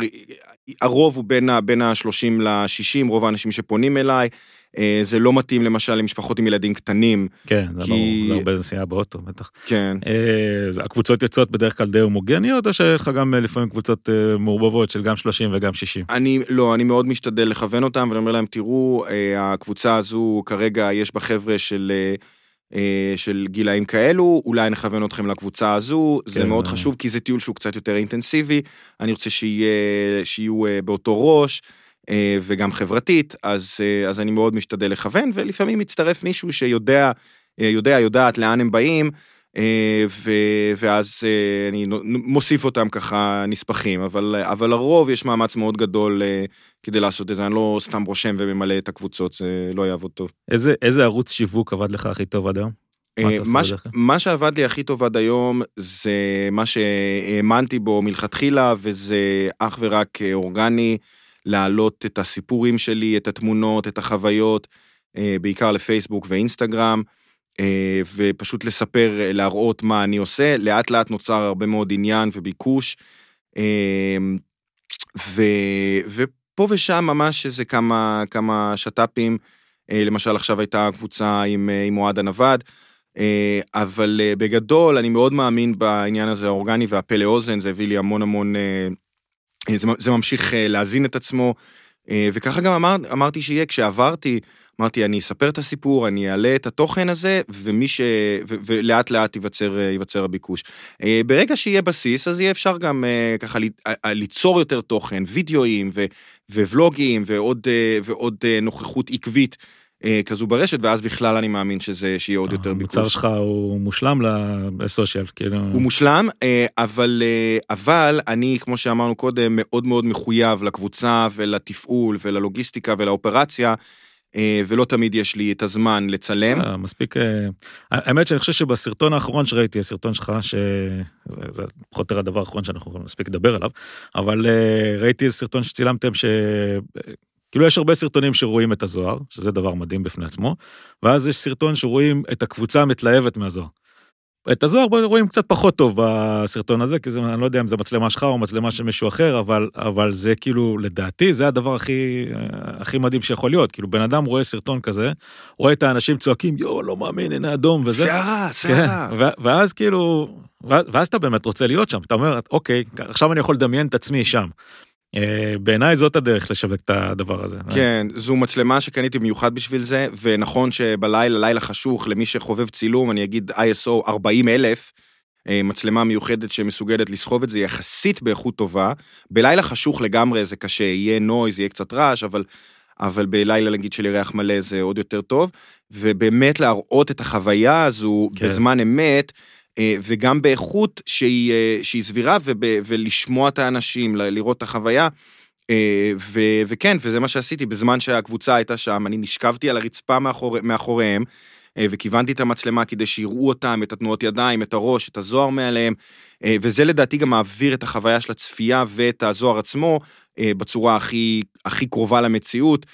הרוב הוא בין, בין ה-30 ל-60, רוב האנשים שפונים אליי. אה, זה לא מתאים למשל למשפחות עם ילדים קטנים. כן, זה כי... ברור, זה הרבה נסיעה באוטו, בטח. כן. אה, הקבוצות יוצאות בדרך כלל די הומוגניות, או שיש לך גם אה, לפעמים קבוצות מעורבבות של גם 30 וגם 60? אני, לא, אני מאוד משתדל לכוון אותם, ואני אומר להם, תראו, הקבוצה הזו, כרגע יש בה חבר'ה של... של גילאים כאלו, אולי נכוון אתכם לקבוצה הזו, כן. זה מאוד חשוב כי זה טיול שהוא קצת יותר אינטנסיבי, אני רוצה שיהיה, שיהיו באותו ראש, אה, וגם חברתית, אז, אה, אז אני מאוד משתדל לכוון, ולפעמים מצטרף מישהו שיודע, אה, יודע, יודעת לאן הם באים, אה, ואז אה, אני מוסיף אותם ככה נספחים, אבל, אבל לרוב יש מאמץ מאוד גדול אה, כדי לעשות את זה, אני לא סתם רושם וממלא את הקבוצות, זה לא יעבוד טוב. איזה, איזה ערוץ שיווק עבד לך הכי טוב עד היום? מה, ש- מה שעבד לי הכי טוב עד היום זה מה שהאמנתי בו מלכתחילה, וזה אך ורק אורגני, להעלות את הסיפורים שלי, את התמונות, את החוויות, בעיקר לפייסבוק ואינסטגרם. אה, ופשוט לספר, אה, להראות מה אני עושה. לאט לאט נוצר הרבה מאוד עניין וביקוש. אה, ו, ופה ושם ממש איזה כמה, כמה שת"פים. למשל, עכשיו הייתה קבוצה עם, עם אוהד הנווד. אבל בגדול, אני מאוד מאמין בעניין הזה האורגני והפה לאוזן, זה הביא לי המון המון... זה, זה ממשיך להזין את עצמו. וככה גם אמר, אמרתי שיהיה, כשעברתי אמרתי, אני אספר את הסיפור, אני אעלה את התוכן הזה, ומי ש... ו... ולאט לאט ייווצר, ייווצר הביקוש. אה, ברגע שיהיה בסיס, אז יהיה אפשר גם אה, ככה אה, ליצור יותר תוכן, וידאוים ו... וולוגים ועוד, ועוד נוכחות עקבית. כזו ברשת, ואז בכלל אני מאמין שזה, שיהיה עוד יותר ביקוש. המוצר שלך הוא מושלם לסושיאל, כאילו... הוא מושלם, אבל, אבל אני, כמו שאמרנו קודם, מאוד מאוד מחויב לקבוצה ולתפעול וללוגיסטיקה ולאופרציה. אה, ולא תמיד יש לי את הזמן לצלם. אה, מספיק, אה, האמת שאני חושב שבסרטון האחרון שראיתי, הסרטון שלך, שזה פחות או יותר הדבר האחרון שאנחנו מספיק לדבר עליו, אבל ראיתי סרטון שצילמתם ש... כאילו יש הרבה סרטונים שרואים את הזוהר, שזה דבר מדהים בפני עצמו, ואז יש סרטון שרואים את הקבוצה המתלהבת מהזוהר. את הזוהר רואים קצת פחות טוב בסרטון הזה, כי זה, אני לא יודע אם זה מצלמה שלך או מצלמה של מישהו אחר, אבל, אבל זה כאילו, לדעתי, זה הדבר הכי, הכי מדהים שיכול להיות. כאילו, בן אדם רואה סרטון כזה, רואה את האנשים צועקים, יואו, לא מאמין, הנה אדום וזה. שערה, שערה. כן, ואז כאילו, ואז, ואז אתה באמת רוצה להיות שם, אתה אומר, אוקיי, עכשיו אני יכול לדמיין את עצמי שם. אה, בעיניי זאת הדרך לשווק את הדבר הזה. כן, זו מצלמה שקניתי במיוחד בשביל זה, ונכון שבלילה, לילה חשוך, למי שחובב צילום, אני אגיד ISO 40 אלף, אה, מצלמה מיוחדת שמסוגלת לסחוב את זה יחסית באיכות טובה. בלילה חשוך לגמרי זה קשה, יהיה נויז, יהיה קצת רעש, אבל, אבל בלילה נגיד של ירח מלא זה עוד יותר טוב. ובאמת להראות את החוויה הזו כן. בזמן אמת, וגם באיכות שהיא, אה, שהיא סבירה, וב, ולשמוע את האנשים, לראות את החוויה. אה, ו, וכן, וזה מה שעשיתי בזמן שהקבוצה הייתה שם, אני נשכבתי על הרצפה מאחור, מאחוריהם, וכיוונתי את המצלמה כדי שיראו אותם, את התנועות ידיים, את הראש, את הזוהר מעליהם, וזה לדעתי גם מעביר את החוויה של הצפייה ואת הזוהר עצמו בצורה הכי, הכי קרובה למציאות.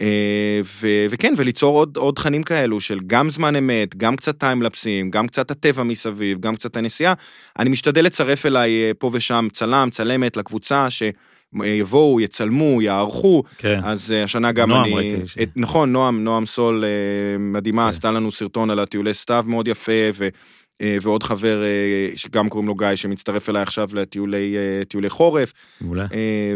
אה, ו- וכן, וליצור עוד, עוד תכנים כאלו של גם זמן אמת, גם קצת טיימלפסים, גם קצת הטבע מסביב, גם קצת הנסיעה. אני משתדל לצרף אליי אה, פה ושם צלם, צלמת לקבוצה, שיבואו, יצלמו, יערכו. כן. אז אה, השנה גם נועם אני... ראיתי. ש... את, נכון, נועם, נועם סול מדהימה, כן. עשתה לנו סרטון על הטיולי סתיו מאוד יפה, ו... ועוד חבר שגם קוראים לו גיא, שמצטרף אליי עכשיו לטיולי חורף. מעולה.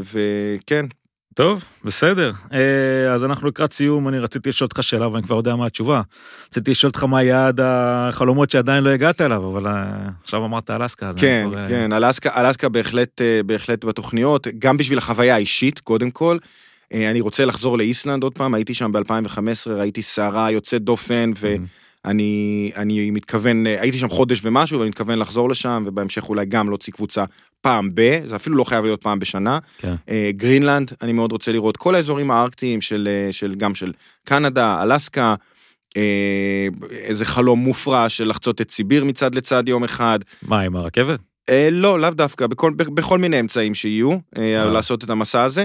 וכן, טוב, בסדר. אה, אז אנחנו לקראת סיום, אני רציתי לשאול אותך שאלה, ואני כבר יודע מה התשובה. רציתי לשאול אותך מה יעד החלומות שעדיין לא הגעת אליו, אבל אה, עכשיו אמרת אלסקה. כן, כבר... אה, כן, אלסקה, אלסקה בהחלט, בהחלט בתוכניות, גם בשביל החוויה האישית, קודם כל. אני רוצה לחזור לאיסלנד עוד פעם, הייתי שם ב-2015, ראיתי סערה יוצאת דופן, ו... Mm-hmm. אני, אני מתכוון, הייתי שם חודש ומשהו, ואני מתכוון לחזור לשם, ובהמשך אולי גם להוציא קבוצה פעם ב, זה אפילו לא חייב להיות פעם בשנה. כן. אה, גרינלנד, אני מאוד רוצה לראות כל האזורים הארקטיים של, אה, של גם של קנדה, אלסקה, אה, איזה חלום מופרע של לחצות את סיביר מצד לצד יום אחד. מה, עם הרכבת? אה, לא, לאו דווקא, בכל, בכל מיני אמצעים שיהיו, אה, אה. לעשות את המסע הזה,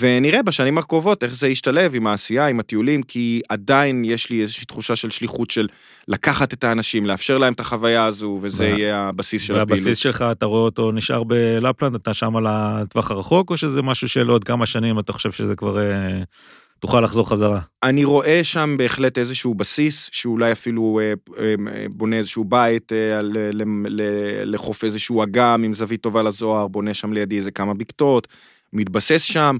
ונראה בשנים הקרובות איך זה ישתלב עם העשייה, עם הטיולים, כי עדיין יש לי איזושהי תחושה של שליחות של לקחת את האנשים, לאפשר להם את החוויה הזו, וזה יהיה הבסיס של הפעילות. והבסיס שלך, אתה רואה אותו נשאר בלפלנד, אתה שם על הטווח הרחוק, או שזה משהו של עוד כמה שנים אתה חושב שזה כבר... תוכל לחזור חזרה. אני רואה שם בהחלט איזשהו בסיס, שאולי אפילו אה, אה, בונה איזשהו בית אה, לחוף איזשהו אגם עם זווית טובה לזוהר, בונה שם לידי איזה כמה בקתות, מתבסס שם.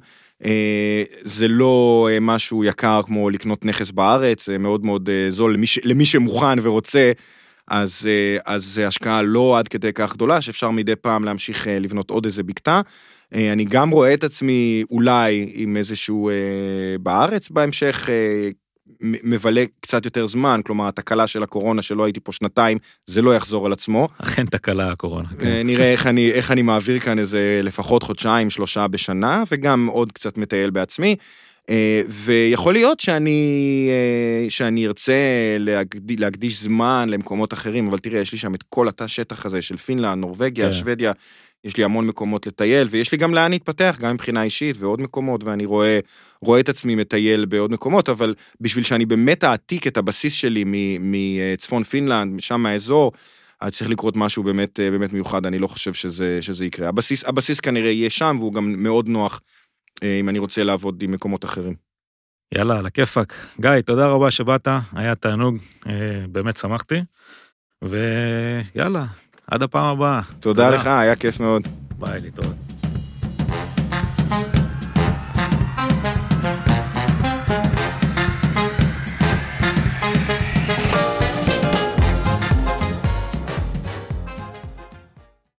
זה לא משהו יקר כמו לקנות נכס בארץ, זה מאוד מאוד זול למי, למי שמוכן ורוצה. אז, אז השקעה לא עד כדי כך גדולה, שאפשר מדי פעם להמשיך לבנות עוד איזה בקתה. אה, אני גם רואה את עצמי אולי עם איזשהו אה, בארץ בהמשך, אה, מבלה קצת יותר זמן, כלומר, התקלה של הקורונה שלא הייתי פה שנתיים, זה לא יחזור על עצמו. אכן תקלה הקורונה. כן. אה, נראה איך אני, איך אני מעביר כאן איזה לפחות חודשיים, שלושה בשנה, וגם עוד קצת מטייל בעצמי. אה, ויכול להיות שאני, אה, שאני ארצה להקדיש, להקדיש זמן למקומות אחרים, אבל תראה, יש לי שם את כל התא שטח הזה של פינלנד, נורבגיה, כן. שוודיה, יש לי המון מקומות לטייל, ויש לי גם לאן להתפתח, גם מבחינה אישית ועוד מקומות, ואני רואה, רואה את עצמי מטייל בעוד מקומות, אבל בשביל שאני באמת אעתיק את הבסיס שלי מצפון פינלנד, משם מהאזור, אז צריך לקרות משהו באמת, אה, באמת מיוחד, אני לא חושב שזה, שזה יקרה. הבסיס, הבסיס כנראה יהיה שם, והוא גם מאוד נוח אה, אם אני רוצה לעבוד עם מקומות אחרים. יאללה, על הכיפאק. גיא, תודה רבה שבאת, היה תענוג, אה, באמת שמחתי. ויאללה, עד הפעם הבאה. תודה לך, היה כיף מאוד. ביי, להתראות.